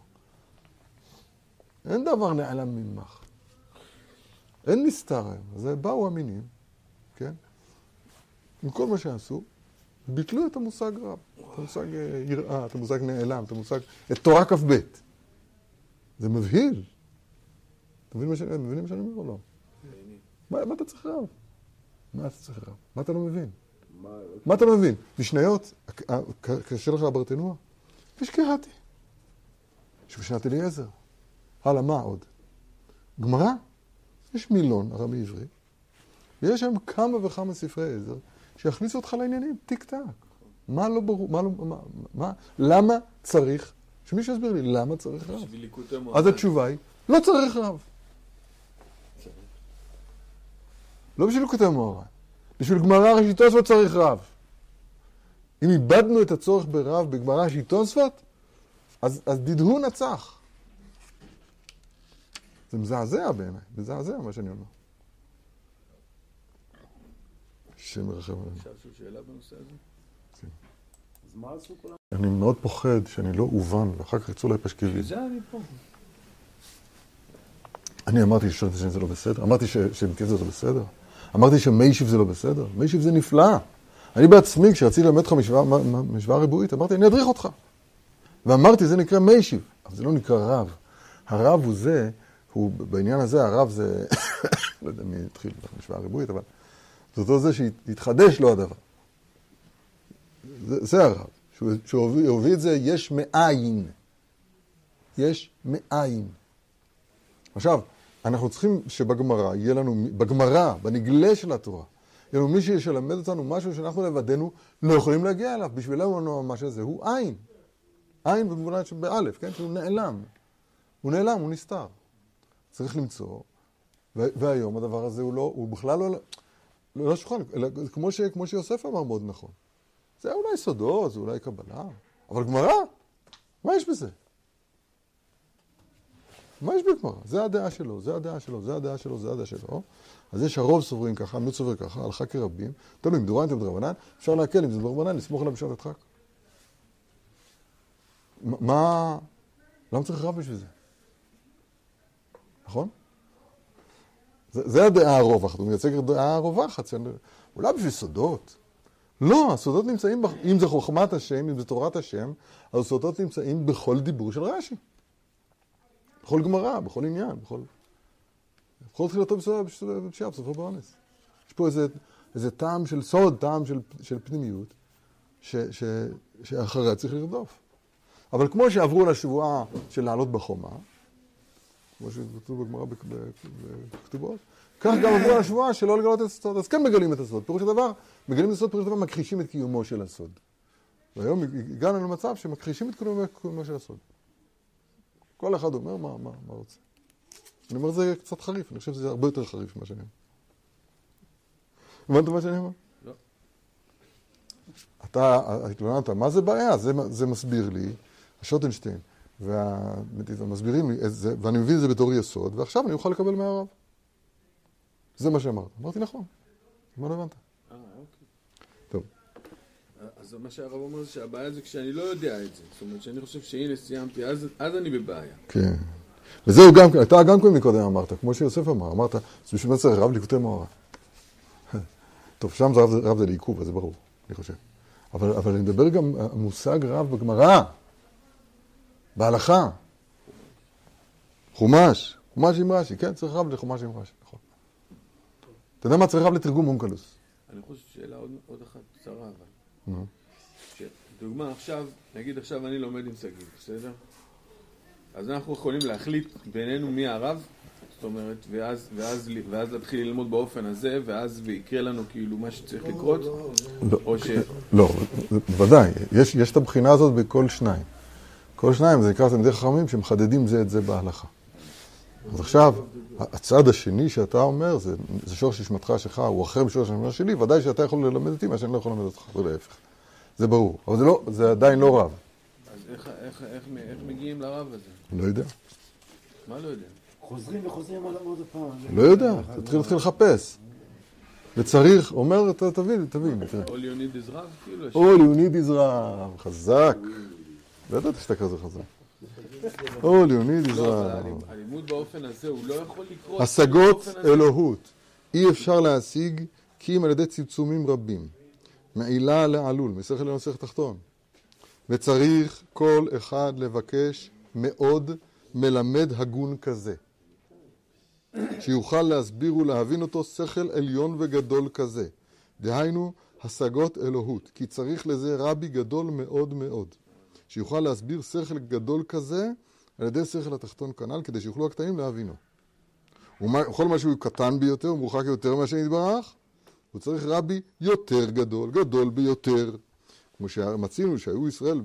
אין דבר נעלם ממך. אין נסתר היום. אז באו המינים, כן? עם כל מה שעשו, ביטלו את המושג רב, את המושג אה, יראה, את המושג נעלם, את המושג... את תורה כ"ב. זה מבהיל. אתם מבינים מה שאני אומר או לא? מה, מה אתה צריך רב? מה אתה צריך רב? מה אתה לא מבין? מה אתה לא מבין? משניות, קשה לך ברטנוע? יש קראתי. שבשנת אליעזר. הלאה, מה עוד? גמרא? יש מילון, ארמי עברי, ויש שם כמה וכמה ספרי עזר שיכניסו אותך לעניינים, טיק טק. מה לא ברור, מה לא, מה, מה, למה צריך, שמישהו יסביר לי, למה צריך רב? אז התשובה היא, לא צריך רב. לא בשביל ליקוטי מוהר"ן. בשביל גמרא ראשית תוספות צריך רב. אם איבדנו את הצורך ברב בגמרא ראשית תוספות, אז, אז דידהו נצח. זה מזעזע בעיניי, מזעזע מה שאני אומר. השם ירחם עלינו. אפשר לשאול שאלה בנושא הזה? כן. אז מה עשו כולם? אני מאוד פוחד שאני לא אובן, ואחר כך יצאו לי פשקוויל. זה אני פה. אני אמרתי ששואלת זה לא בסדר? אמרתי שמתייעץ זה לא בסדר? אמרתי שמיישיב זה לא בסדר? מיישיב זה נפלא. אני בעצמי, כשרציתי ללמד אותך משוואה, ריבועית, אמרתי, אני אדריך אותך. ואמרתי, זה נקרא מיישיב, אבל זה לא נקרא רב. הרב הוא זה, הוא, בעניין הזה, הרב זה, לא יודע מי התחיל במשוואה ריבועית, אבל זה אותו זה שהתחדש לו הדבר. זה, זה הרב. שהוא הוביל את זה יש מאין. יש מאין. עכשיו, אנחנו צריכים שבגמרא יהיה לנו, בגמרא, בנגלה של התורה, יהיה לנו מישהו שילמד אותנו משהו שאנחנו לבדנו לא יכולים להגיע אליו. בשבילנו מה שזה הוא עין. עין במובן שבאלף, כן? שהוא נעלם. הוא נעלם, הוא נסתר. צריך למצוא, והיום הדבר הזה הוא לא, הוא בכלל לא, לא, לא שולחן, אלא כמו, ש, כמו שיוסף אמר מאוד נכון. זה אולי סודות, זה אולי קבלה, אבל גמרא, מה יש בזה? מה יש בגמרא? זה הדעה שלו, זה הדעה שלו, זה הדעה שלו, זה הדעה שלו. אז יש הרוב סוברים ככה, המיעוט סובר ככה, הלכה כרבים, תלוי אם דורייתא ודרבנן, אפשר להקל אם זה דרבנן, לסמוך עליו בשעת הדחק. מה... למה צריך רב בשביל זה? נכון? זה, זה הדעה הרווחת, הוא מייצג את הדעה הרווחת, אולי בשביל סודות. לא, הסודות נמצאים, אם זה חוכמת השם, אם זה תורת השם, הסודות נמצאים בכל דיבור של רש"י. בכל גמרא, בכל עניין, בכל... בכל תחילתו בפשיעה, בסופו באונס. יש פה איזה, איזה טעם של סוד, טעם של, של פנימיות, ש, ש, שאחריה צריך לרדוף. אבל כמו שעברו לשבועה של לעלות בחומה, כמו שכתוב בגמרא בכ- בכ- בכתובות, כך גם עברו לשבועה של לא לגלות את הסוד. אז כן מגלים את הסוד. פירוש הדבר, מגלים את הסוד, פירוש הדבר מכחישים את קיומו של הסוד. והיום הגענו למצב שמכחישים את קיומו של הסוד. כל אחד אומר מה, מה, מה רוצה. אני אומר את זה קצת חריף, אני חושב שזה הרבה יותר חריף ממה שאני אומר. הבנת מה שאני אומר? לא. אתה התלוננת, מה זה בעיה? זה, זה מסביר לי, שוטנשטיין והמסבירים לי, איזה- ואני מבין את זה בתור יסוד, ועכשיו אני אוכל לקבל מהרב. זה מה שאמרת. אמרתי נכון. מה לא הבנת? אז מה שהרב אומר זה שהבעיה זה כשאני לא יודע את זה. זאת אומרת שאני חושב שהנה סיימתי, אז, אז אני בבעיה. כן. וזהו גם, אתה גם כן מקודם אמרת, כמו שיוסף אמר, אמרת, אז בשביל מה צריך רב ליקוטי מאורע. טוב, שם זה רב, רב זה לעיכוב, אז זה ברור, אני חושב. אבל, אבל אני מדבר גם, המושג רב בגמרא, בהלכה, חומש, חומש עם רש"י, כן, צריך רב לחומש עם רש"י, נכון. אתה יודע מה צריך רב לתרגום אונקלוס? אני חושב שאלה עוד, עוד אחת קצרה, אבל... דוגמה עכשיו, נגיד עכשיו אני לומד עם שגיא, בסדר? אז אנחנו יכולים להחליט בינינו מי הרב, זאת אומרת, ואז, ואז, ואז להתחיל ללמוד באופן הזה, ואז ויקרה לנו כאילו מה שצריך לקרות, לא. או ש... לא, בוודאי, יש, יש את הבחינה הזאת בכל שניים. כל שניים זה נקרא תלמידי חכמים שמחדדים זה את זה בהלכה. אז עכשיו, הצד השני שאתה אומר, זה, זה שורש נשמתך שלך, הוא אחר משורש נשמתך שלי, ודאי שאתה יכול ללמד אותי מה שאני לא יכול ללמד אותך, ולהפך. זה ברור, אבל זה, לא, זה עדיין לא רב. אז איך, איך, איך, איך מגיעים לרב הזה? לא יודע. מה לא יודע? חוזרים וחוזרים עליו עוד פעם. לא יודע, תתחיל להתחיל לחפש. וצריך, אומר, ת- תבין, תבין. All you need is רב? כאילו. All you need is רב, חזק. לא ידעתי שאתה כזה חזק. You need is לא, הלימוד באופן הזה הוא לא יכול לקרות. השגות. אלוהות אי אפשר להשיג כי אם על ידי צמצומים רבים. מעילה לעלול, משכל לנוסח תחתון. וצריך כל אחד לבקש מאוד מלמד הגון כזה. שיוכל להסביר ולהבין אותו שכל עליון וגדול כזה. דהיינו, השגות אלוהות, כי צריך לזה רבי גדול מאוד מאוד. שיוכל להסביר שכל גדול כזה על ידי שכל התחתון כנ"ל, כדי שיוכלו הקטנים להבינו. וכל מה שהוא קטן ביותר ומרוחק יותר מהשם יתברך, הוא צריך רבי יותר גדול, גדול ביותר. כמו שמצינו שהיו ישראל,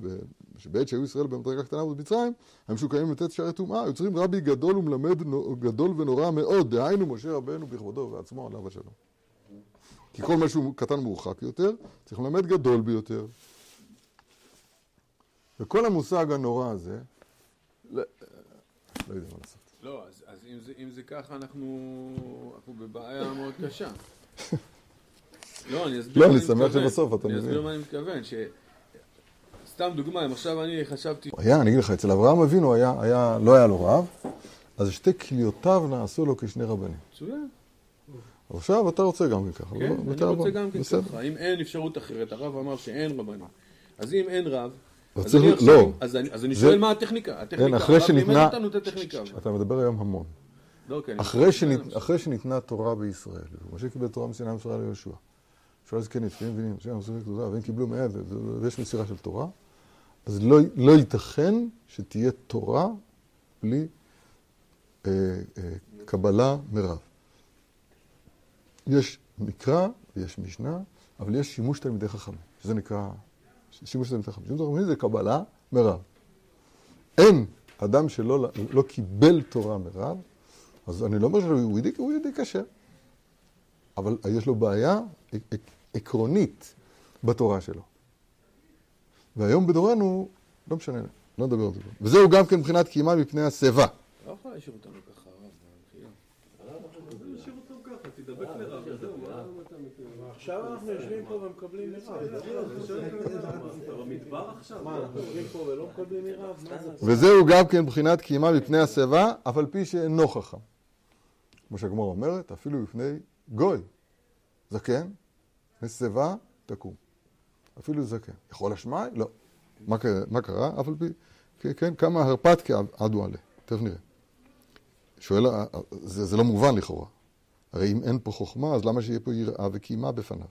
שבעת שהיו ישראל במדרגה קטנה במצרים, הם משוקעים לתת שערי טומאה, היו צריכים רבי גדול ומלמד גדול ונורא מאוד, דהיינו משה רבנו בכבודו ובעצמו עליו השלום. כי כל מה שהוא קטן מורחק יותר, צריך ללמד גדול ביותר. וכל המושג הנורא הזה, לא, לא יודע מה לעשות. לא, אז, אז אם, זה, אם זה ככה, אנחנו, אנחנו בבעיה מאוד קשה. לא, אני אסביר לא, אני שמח. שבסוף אתה אני מבין. אסביר מה אני מתכוון, ש... סתם דוגמה, אם עכשיו אני חשבתי... היה, אני אגיד לך, אצל אברהם אבינו היה, היה, לא היה לו רב, אז שתי כליותיו נעשו לו כשני רבנים. מצוין, עכשיו אתה רוצה גם כן ככה. כן, לא? אני רוצה. גם כן. ככה. אם אין אפשרות אחרת, הרב אמר שאין רבנים. אז אם אין רב, לא. אז אני, שואל מה הטכניקה. הטכניקה, אחרי שניתנה-. אתה מדבר היום המון. לא, כן, אחרי, שניתנה תורה בישראל, ומשה קיבל תורה מסיני מסורה ליהושע, יהושע זקן נתפים מבינים, משה מסורים כתובה, והם קיבלו מאה, ו- ויש מסירה של תורה, אז לא, לא ייתכן שתהיה תורה בלי אה, אה, קבלה מרב. יש מקרא ויש משנה, אבל יש שימוש תלמידי חכמים, שזה נקרא שימוש תלמידי חכמים. שימוש תלמידי זה קבלה מרב. אין אדם שלא לא קיבל תורה מרב, אז אני לא אומר שהוא יהודי, הוא יהודי כשר. אבל יש לו בעיה עקרונית בתורה שלו. והיום בדורנו, לא משנה, לא נדבר על זה. וזהו גם כן מבחינת קיימה מפני השיבה. לא יכול להשאיר אותנו ככה, הרב, עכשיו אנחנו יושבים פה ומקבלים מרב. מקבלים מרב? מה זה? וזהו גם כן מבחינת קיימה מפני השיבה, אף על פי שאינו חכם. כמו שהגמרא אומרת, אפילו בפני גוי, זקן, משיבה תקום. אפילו זקן. יכול אשמי? לא. מה קרה? מה קרה? אף על פי, כן, כן, כמה הרפתקי עדו עליה. תכף נראה. שואל, זה, זה לא מובן לכאורה. הרי אם אין פה חוכמה, אז למה שיהיה פה יראה וקימה בפניו?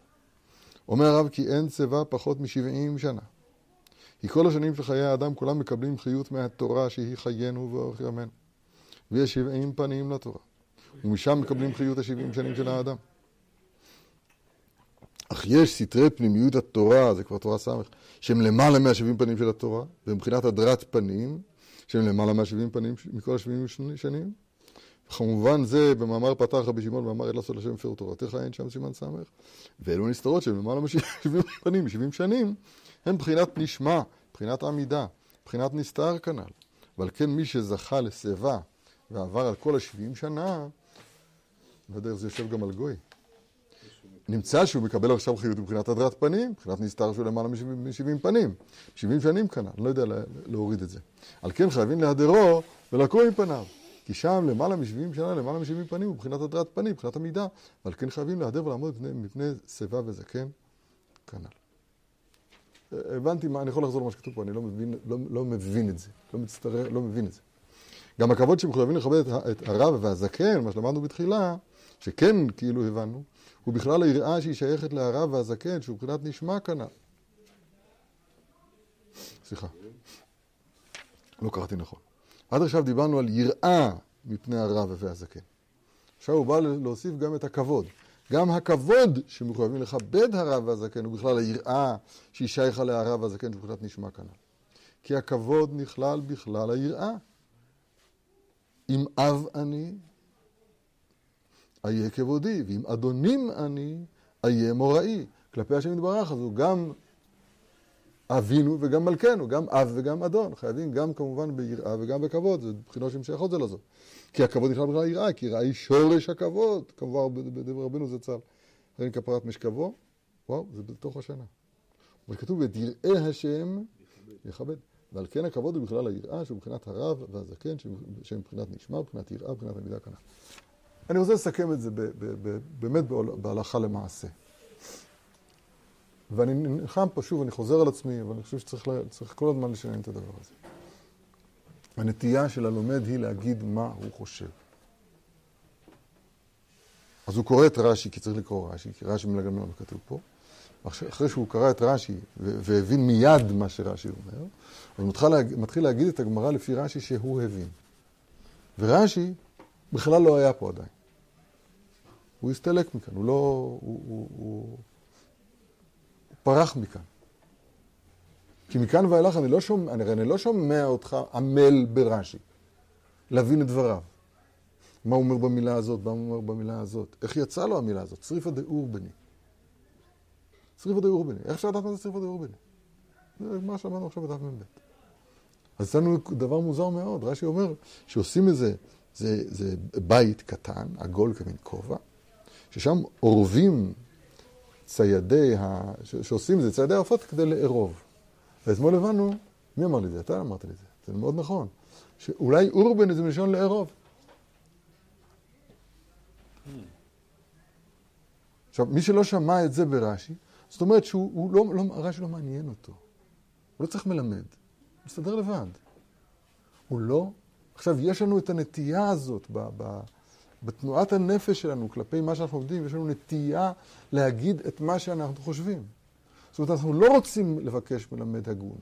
אומר הרב כי אין צבא פחות מ-70 שנה. כי כל השנים של חיי האדם כולם מקבלים חיות מהתורה שהיא חיינו ואורך ימינו. ויש 70 פנים לתורה. ומשם מקבלים חיות ה-70 שנים של האדם. אך יש סתרי פנימיות התורה, זה כבר תורה ס', שהם למעלה מה-70 פנים של התורה, ומבחינת הדרת פנים, שהם למעלה מה-70 פנים מכל ה-70 שנים. וכמובן זה במאמר פתח רבי שמעון, מאמר אל לעשות לשם מפר תורתך, אין שם סימן ס', ואלו נסתרות שהם למעלה מ-70 פנים, מ-70 שנים, הם בחינת נשמע, בחינת עמידה, בחינת נסתר כנ"ל. ועל כן מי שזכה לשיבה ועבר על כל ה-70 שנה, בדרך זה יושב גם על גוי. נמצא שהוא מקבל עכשיו חיות מבחינת הדרת פנים, מבחינת נסתר שהוא למעלה מ-70 פנים. 70 שנים כנ"ל, אני לא יודע להוריד את זה. על כן חייבים להדרו ולקום עם פניו. כי שם למעלה מ-70 שנה, למעלה מ-70 פנים, מבחינת הדרת פנים, מבחינת המידה, ועל כן חייבים להדר ולעמוד מפני, מפני שיבה וזקן, כנ"ל. הבנתי מה, אני יכול לחזור למה שכתוב פה, אני לא מבין, לא, לא מבין את זה, לא מצטרף, לא מבין את זה. גם הכבוד שמחויבים לכבד את, את הרב והזקן, מה שלמדנו בתחילה, שכן כאילו הבנו, הוא בכלל היראה שהיא שייכת להרב והזקן, שהוא מבחינת נשמע כנ"ל. סליחה, לא קראתי נכון. עד עכשיו דיברנו על יראה מפני הרב והזקן. עכשיו הוא בא להוסיף גם את הכבוד. גם הכבוד שמחויבים לכבד הרב והזקן הוא בכלל היראה שהיא שייכה להרב והזקן שמבחינת נשמע כנ"ל. כי הכבוד נכלל בכלל היראה. אם אב אני, אהיה כבודי, ואם אדונים אני, אהיה מוראי. כלפי השם יתברך, אז הוא גם אבינו וגם מלכנו, גם אב וגם אדון. חייבים גם כמובן ביראה וגם בכבוד, זה בחינות שהן שייכות זה לזו. כי הכבוד נכלל בכלל יראה, כי יראה היא שורש הכבוד, כמובן בדבר רבנו זצ"ל. אין כפרת משכבו, וואו, זה בתוך השנה. אבל כתוב, את יראה השם יכבד. ועל כן הכבוד הוא בכלל היראה, שהוא מבחינת הרב והזקן, שהם מבחינת נשמע, מבחינת יראה, מבחינת המידה כנ"ל. אני רוצה לסכם את זה באמת בהלכה למעשה. ואני נלחם פה, שוב, אני חוזר על עצמי, אבל אני חושב שצריך כל הזמן לשנן את הדבר הזה. הנטייה של הלומד היא להגיד מה הוא חושב. אז הוא קורא את רש"י, כי צריך לקרוא רש"י, כי רש"י מלגן מה כתוב פה. אחרי שהוא קרא את רש"י והבין מיד מה שרש"י אומר, הוא מתחיל, מתחיל להגיד את הגמרא לפי רש"י שהוא הבין. ורש"י בכלל לא היה פה עדיין. הוא הסתלק מכאן, הוא לא... הוא, הוא, הוא, פרח מכאן. כי מכאן ואילך אני לא שומע, אני, אני לא שומע אותך עמל ברש"י, להבין את דבריו. מה הוא אומר במילה הזאת, מה הוא אומר במילה הזאת. איך יצאה לו המילה הזאת? צריפא דאורבני. צריפא דאורבני. איך אפשר לדעת מה זה צריפא דאורבני? זה מה שאמרנו עכשיו בדף מ"ב. אז אצלנו דבר מוזר מאוד. רש"י אומר שעושים איזה, זה, זה בית קטן, עגול כמין כובע, ששם אורבים ציידי, ה... ש... שעושים את זה, ציידי העופות כדי לארוב. ואתמול הבנו, מי אמר לי את זה? אתה אמרת לי את זה. זה מאוד נכון. שאולי אורבן זה מלשון לארוב. עכשיו, מי שלא שמע את זה ברש"י, זאת אומרת שהוא לא, לא, רש"י לא מעניין אותו. הוא לא צריך מלמד. הוא מסתדר לבד. הוא לא... עכשיו, יש לנו את הנטייה הזאת ב, ב, בתנועת הנפש שלנו כלפי מה שאנחנו עובדים, יש לנו נטייה להגיד את מה שאנחנו חושבים. זאת אומרת, אנחנו לא רוצים לבקש מלמד הגון.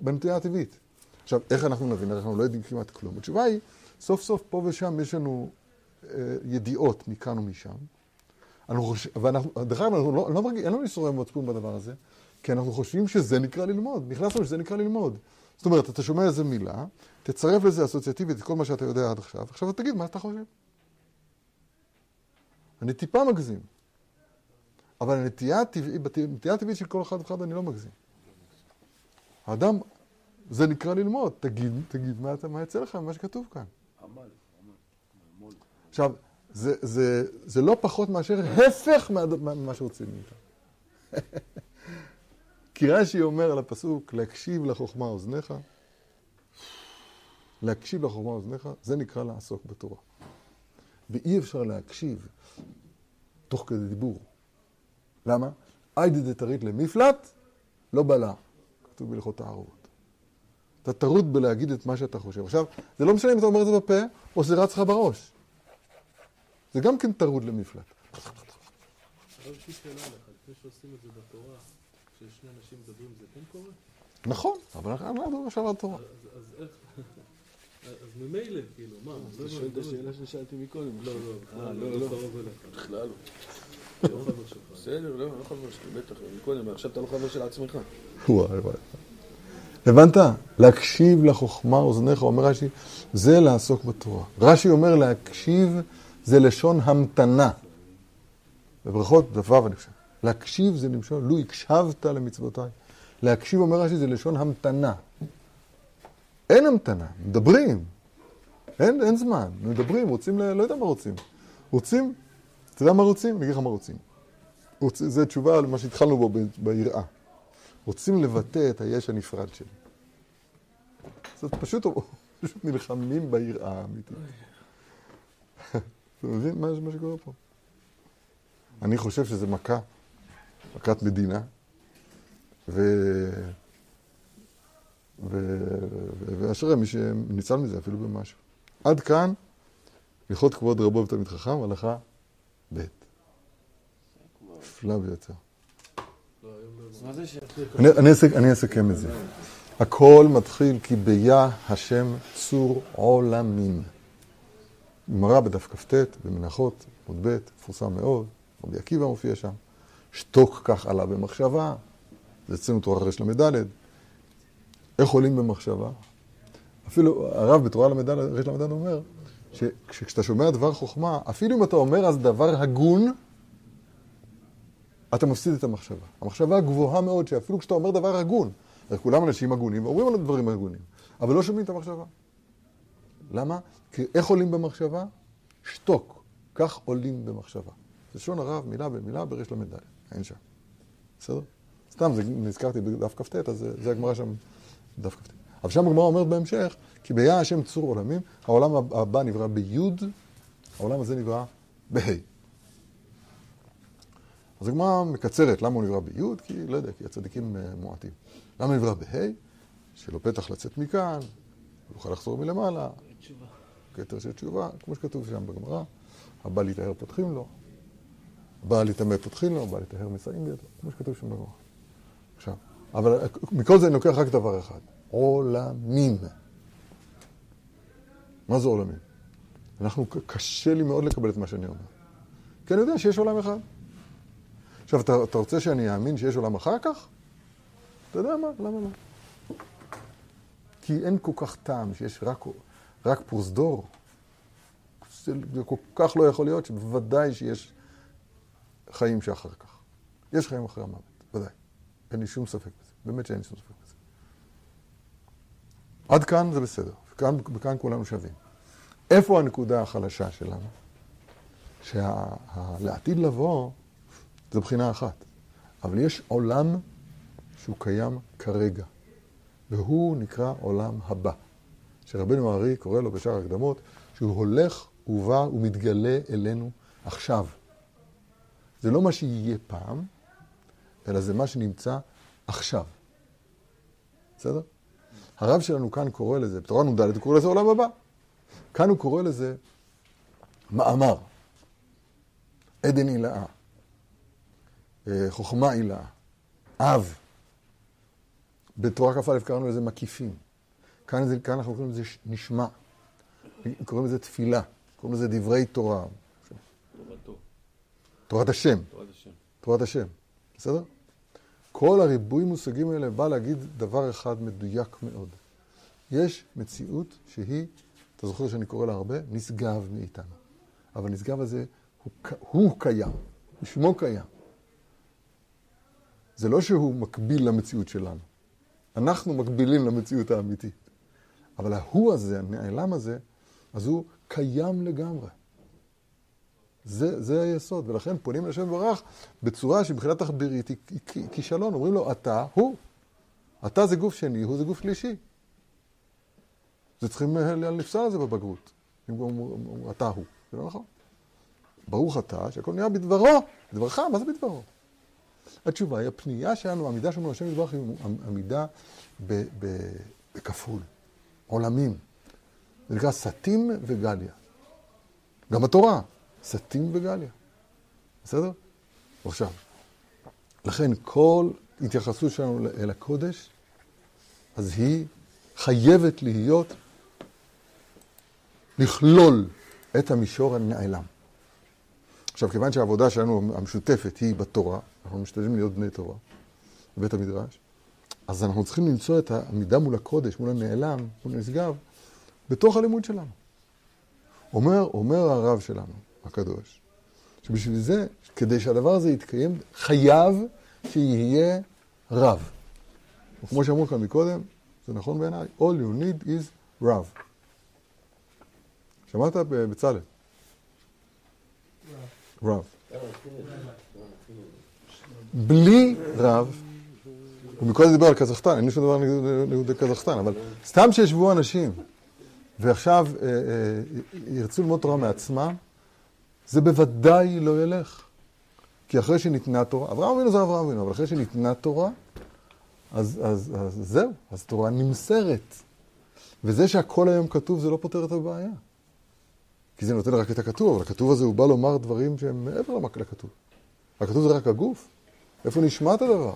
בנטייה הטבעית. עכשיו, איך אנחנו נבין? אנחנו לא יודעים כמעט כלום. התשובה היא, סוף סוף פה ושם יש לנו אה, ידיעות מכאן ומשם. ואנחנו, דרך אגב, אנחנו לא, לא מרגיש, אין לנו איסורי מצפון בדבר הזה, כי אנחנו חושבים שזה נקרא ללמוד. נכנסנו שזה נקרא ללמוד. זאת אומרת, אתה שומע איזה מילה, תצרף לזה אסוציאטיבית את כל מה שאתה יודע עד עכשיו, עכשיו תגיד מה אתה חושב. אני טיפה מגזים, אבל הנטייה הטבעית, בנטייה הטבעית של כל אחד ואחד אני לא מגזים. האדם, זה נקרא ללמוד, תגיד, תגיד מה, אתה- מה יצא לך ממה שכתוב כאן. עכשיו, זה, זה, זה לא פחות מאשר הפך מה- מה- ממה שרוצים מאיתנו. כי רש"י אומר על הפסוק, להקשיב לחוכמה אוזניך, להקשיב לחוכמה אוזניך, זה נקרא לעסוק בתורה. ואי אפשר להקשיב תוך כדי דיבור. למה? איידי דטריד למפלט, לא בלע. כתוב בהלכות תערובות. אתה טרוד בלהגיד את מה שאתה חושב. עכשיו, זה לא משנה אם אתה אומר את זה בפה, או שזה רץ לך בראש. זה גם כן טרוד למפלט. יש לי שאלה לך, לפני שעושים את זה בתורה, כששני אנשים מדברים זה כן קורה? נכון, אבל אנחנו לא עכשיו על תורה. אז איך... אז ממילא, כאילו, מה? אתה שואל את השאלה ששאלתי מקודם. לא, לא, אה, לא, לא. קרוב אליך. בכלל לא. לא חבר שלך. בסדר, לא, לא חבר שלי, בטח, מקודם, עכשיו אתה לא חבר של עצמך. וואי וואי. הבנת? להקשיב לחוכמה אוזניך, אומר רש"י, זה לעסוק בתורה. רש"י אומר להקשיב זה לשון המתנה. בברכות דבב אני חושב. להקשיב זה למשון, לו הקשבת למצוותיי. להקשיב, אומר רש"י, זה לשון המתנה. אין המתנה, מדברים. אין, אין זמן, מדברים, רוצים, ל... לא יודע מה רוצים. רוצים, אתה יודע מה רוצים? אני אגיד לך מה רוצים. רוצ... זו תשובה למה שהתחלנו בו ב- ביראה. רוצים לבטא את היש הנפרד שלי. זאת פשוט, פשוט נלחמים ביראה האמיתית. אתה מבין מה, מה שקורה פה? אני חושב שזה מכה, מכת מדינה, ו... ו... ו... ואשרי מי שניצל מזה אפילו במשהו. עד כאן, הלכות כבוד רבו ותלמיד חכם, הלכה ב'. נפלא ביותר. אני, אסכם את זה. הכל מתחיל כי ביה השם צור עולמים. גמרא בדף כ"ט, במנחות, עמוד ב', מפורסם מאוד, רבי עקיבא מופיע שם. שתוק כך עלה במחשבה, זה אצלנו תורה רל"ד. איך עולים במחשבה? אפילו הרב בתורה רל"ד אומר, שכשאתה שומע דבר חוכמה, אפילו אם אתה אומר אז דבר הגון, אתה מפסיד את המחשבה. המחשבה גבוהה מאוד, שאפילו כשאתה אומר דבר הגון, הרי כולם אנשים הגונים, ואומרים על דברים הגונים, אבל לא שומעים את המחשבה. למה? כי איך עולים במחשבה? שתוק. כך עולים במחשבה. לשון הרב, מילה במילה, בריש ל"ד. אין שם. בסדר? סתם, זה, נזכרתי בדף כ"ט, אז זה, זה הגמרא שם בדף כ"ט. אבל שם הגמרא אומרת בהמשך, כי ביה השם צור עולמים, העולם הבא נברא ביוד, העולם הזה נברא בה'. אז הגמרא מקצרת, למה הוא נברא ביוד? כי, לא יודע, כי הצדיקים אה, מועטים. למה נברא בה'? שלא פתח לצאת מכאן, הוא יוכל לחזור מלמעלה, תשובה. כתר של תשובה, כמו שכתוב שם בגמרא, הבא להיטהר פותחים לו, הבא להיטמא פותחים לו, הבא להיטהר מסייעים בידו, כמו שכתוב שם בגמרא. עכשיו, אבל מכל זה אני לוקח רק דבר אחד, עולמים. מה זה עולמים? אנחנו, קשה לי מאוד לקבל את מה שאני אומר. כי אני יודע שיש עולם אחד. עכשיו, אתה, אתה רוצה שאני אאמין שיש עולם אחר כך? אתה יודע מה? למה לא? כי אין כל כך טעם שיש רק, רק פרוזדור. זה כל כך לא יכול להיות שבוודאי שיש חיים שאחר כך. יש חיים אחרי המוות, ודאי. אין לי שום ספק בזה. באמת שאין לי שום ספק בזה. עד כאן זה בסדר. וכאן, וכאן כולנו שווים. איפה הנקודה החלשה שלנו? שלעתיד לבוא זה בחינה אחת. אבל יש עולם שהוא קיים כרגע, והוא נקרא עולם הבא, שרבנו הארי קורא לו בשאר הקדמות, שהוא הולך ובא ומתגלה אלינו עכשיו. זה לא מה שיהיה פעם, אלא זה מה שנמצא עכשיו. בסדר? הרב שלנו כאן קורא לזה, בתורה נ"ד הוא קורא לזה עולם הבא. כאן הוא קורא לזה מאמר, עדן הילאה, אה, חוכמה הילאה, אב. בתורה כ"א קראנו לזה מקיפים. כאן, זה, כאן אנחנו קוראים לזה נשמע. קוראים לזה תפילה. קוראים לזה דברי תורה. תורתו, תורת השם. תורת השם. תורת השם. בסדר? כל הריבוי מושגים האלה בא להגיד דבר אחד מדויק מאוד. יש מציאות שהיא, אתה זוכר שאני קורא לה הרבה, נשגב מאיתנו. אבל הנשגב הזה הוא, הוא קיים, שמו קיים. זה לא שהוא מקביל למציאות שלנו. אנחנו מקבילים למציאות האמיתית. אבל ההוא הזה, הנעלם הזה, אז הוא קיים לגמרי. זה, זה היסוד, ולכן פונים לשם ברך בצורה שמבחינה תחבירית היא כישלון. אומרים לו, אתה הוא. אתה זה גוף שני, הוא זה גוף שלישי. זה צריכים אה, לפסול את זה בבגרות. אם אומרים, אתה הוא. זה לא נכון. ברוך אתה, שהכל נהיה בדברו. דברך, מה זה בדברו? התשובה היא, הפנייה שלנו, העמידה שלנו לשם יתברך היא עמידה בכפול, עולמים. זה נקרא סטים וגליה. גם בתורה, סטים וגליה. בסדר? עכשיו, לכן כל התייחסות שלנו אל הקודש, אז היא חייבת להיות, לכלול את המישור הנעלם. עכשיו, כיוון שהעבודה שלנו המשותפת היא בתורה, אנחנו משתדלים להיות בני תורה, בבית המדרש, אז אנחנו צריכים למצוא את העמידה מול הקודש, מול הנעלם, מול הנשגב, בתוך הלימוד שלנו. אומר, אומר הרב שלנו, הקדוש, שבשביל זה, כדי שהדבר הזה יתקיים, חייב שיהיה רב. וכמו שאמרו כאן מקודם, זה נכון בעיניי, all you need is רב. שמעת בצלאל? רב. בלי רב, הוא מקודם דיבר על קזחסטן, אין לי שום דבר נגד קזחסטן, אבל סתם שישבו אנשים ועכשיו אה, אה, ירצו ללמוד תורה מעצמם, זה בוודאי לא ילך. כי אחרי שניתנה תורה, אברהם אבינו זה אברהם אבינו, אבל אחרי שניתנה תורה, אז, אז, אז זהו, אז תורה נמסרת. וזה שהכל היום כתוב זה לא פותר את הבעיה. כי זה נותן רק את הכתוב, אבל הכתוב הזה הוא בא לומר דברים שהם מעבר לכתוב. הכתוב זה רק הגוף. איפה נשמעת הדבר?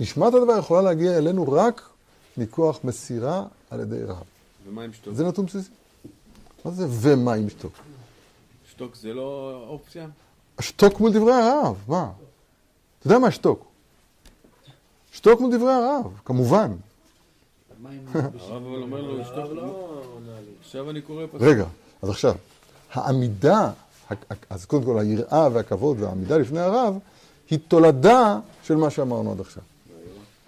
נשמעת הדבר יכולה להגיע אלינו רק מכוח מסירה על ידי רב. ומה עם שתוק? זה נתון בסיסי. מה זה ומה עם שתוק? שתוק זה לא אופציה? שתוק מול דברי הרב, מה? אתה יודע מה שתוק? שתוק מול דברי הרב, כמובן. הרב אבל אומר לו, שתוק. לא עונה לי. עכשיו אני קורא פסוק. רגע, אז עכשיו, העמידה, אז קודם כל היראה והכבוד והעמידה לפני הרב, היא תולדה של מה שאמרנו עד עכשיו.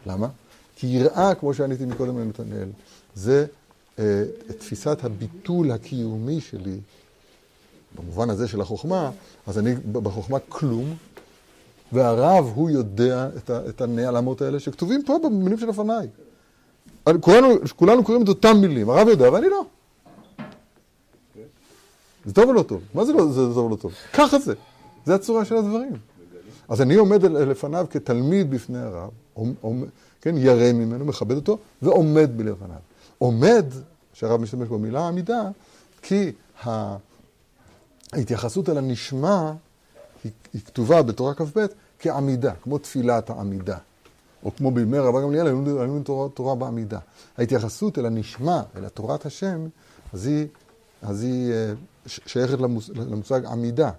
למה? כי יראה, כמו שעניתי מקודם לנתנאל, זה אה, תפיסת הביטול הקיומי שלי, במובן הזה של החוכמה, אז אני בחוכמה כלום, והרב הוא יודע את, את הנעלמות האלה שכתובים פה במילים שלפניי. כולנו, כולנו קוראים את אותם מילים, הרב יודע ואני לא. זה טוב או לא טוב? מה זה לא זה טוב או לא טוב? ככה זה. זה הצורה של הדברים. אז אני עומד לפניו כתלמיד בפני הרב, כן, ירא ממנו, מכבד אותו, ועומד בלפניו. עומד, שהרב משתמש במילה עמידה, כי ה- ההתייחסות אל הנשמע היא, היא כתובה בתורה כ"ב כעמידה, כמו תפילת העמידה. או כמו בימי רבא גמליאל, היינו היינו תורה, תורה בעמידה. ההתייחסות אל הנשמע, אל תורת השם, אז היא, אז היא אה, שייכת למוס, למושג עמידה.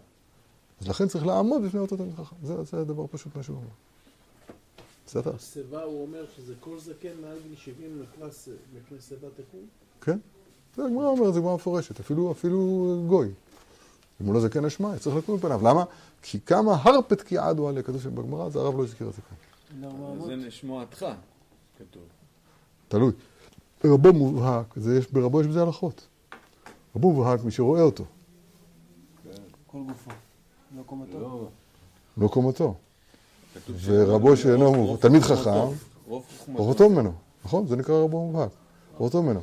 אז לכן צריך לעמוד בפני אותו תלמיד חכם. זה, זה דבר פשוט מה שהוא אומר. בסדר? שיבה הוא אומר שזה כל זקן מעל גיל 70 נקרא ש- מפני שיבה תקום? כן? זה הגמרא אומרת, זה גמרא מפורשת, אפילו, אפילו גוי. אם הוא לא זקן אשמע, צריך לקום מפניו. למה? כי כמה הרפת כי עדו עליה, כתוב שבגמרא, זה הרב לא הזכיר את זה כאן. זה נשמועתך, כתוב. תלוי. ברבו מובהק, זה יש, ברבו יש בזה הלכות. רבו מובהק, מי שרואה אותו, כל גופו. לא קומתו. לא, לא קומתו. ורבו שאינו מובהק, תלמיד. חכם, רוב חוכמתו. אורחותו ממנו, נכון? זה נקרא רבו מובהק. אורחותו ממנו.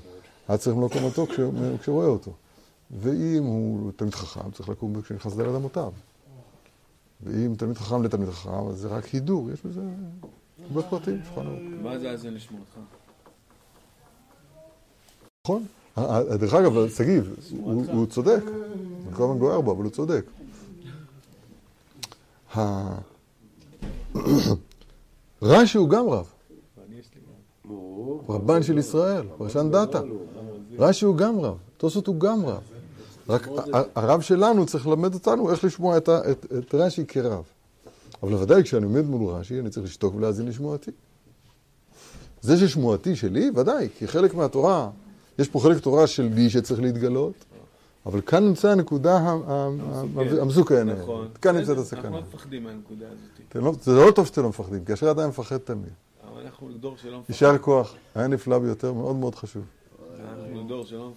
היה צריך למלוא קומתו כש- כשרואה אותו. ואם הוא תלמיד חכם, צריך לקום כשנכנס לדלת אמותיו. ואם תלמיד חכם לתלמיד חכם, אז זה רק הידור, יש בזה הרבה פרטים, שולחן ערוך. מה זה זה נשמועתך? נכון? ה- ה- דרך אגב, שגיב, הוא הוא צודק. אני כל הזמן גוער בו, אבל הוא צודק. רש"י הוא גם רב, רבן של ישראל, פרשן דתא. רש"י הוא גם רב, תוספות הוא גם רב. רק הרב שלנו צריך ללמד אותנו איך לשמוע את את- את רש"י כרב. אבל בוודאי כשאני עומד מול רש"י, אני צריך לשתוק ולהאזין לשמועתי. זה ששמועתי שלי, ודאי, כי חלק מהתורה, יש פה חלק תורה שלי שצריך להתגלות, אבל כאן נמצא הנקודה ה- ה- ה- המסוכנת. נכון. כאן נמצאת הסכנה. אנחנו לא מפחדים מהנקודה הזאת. לא- זה לא טוב שאתם לא מפחדים, כי אשר אדם מפחד תמיד. אבל אנחנו דור שלא מפחד. יישר כוח, היה נפלא ביותר, מאוד מאוד חשוב. אנחנו דור שלא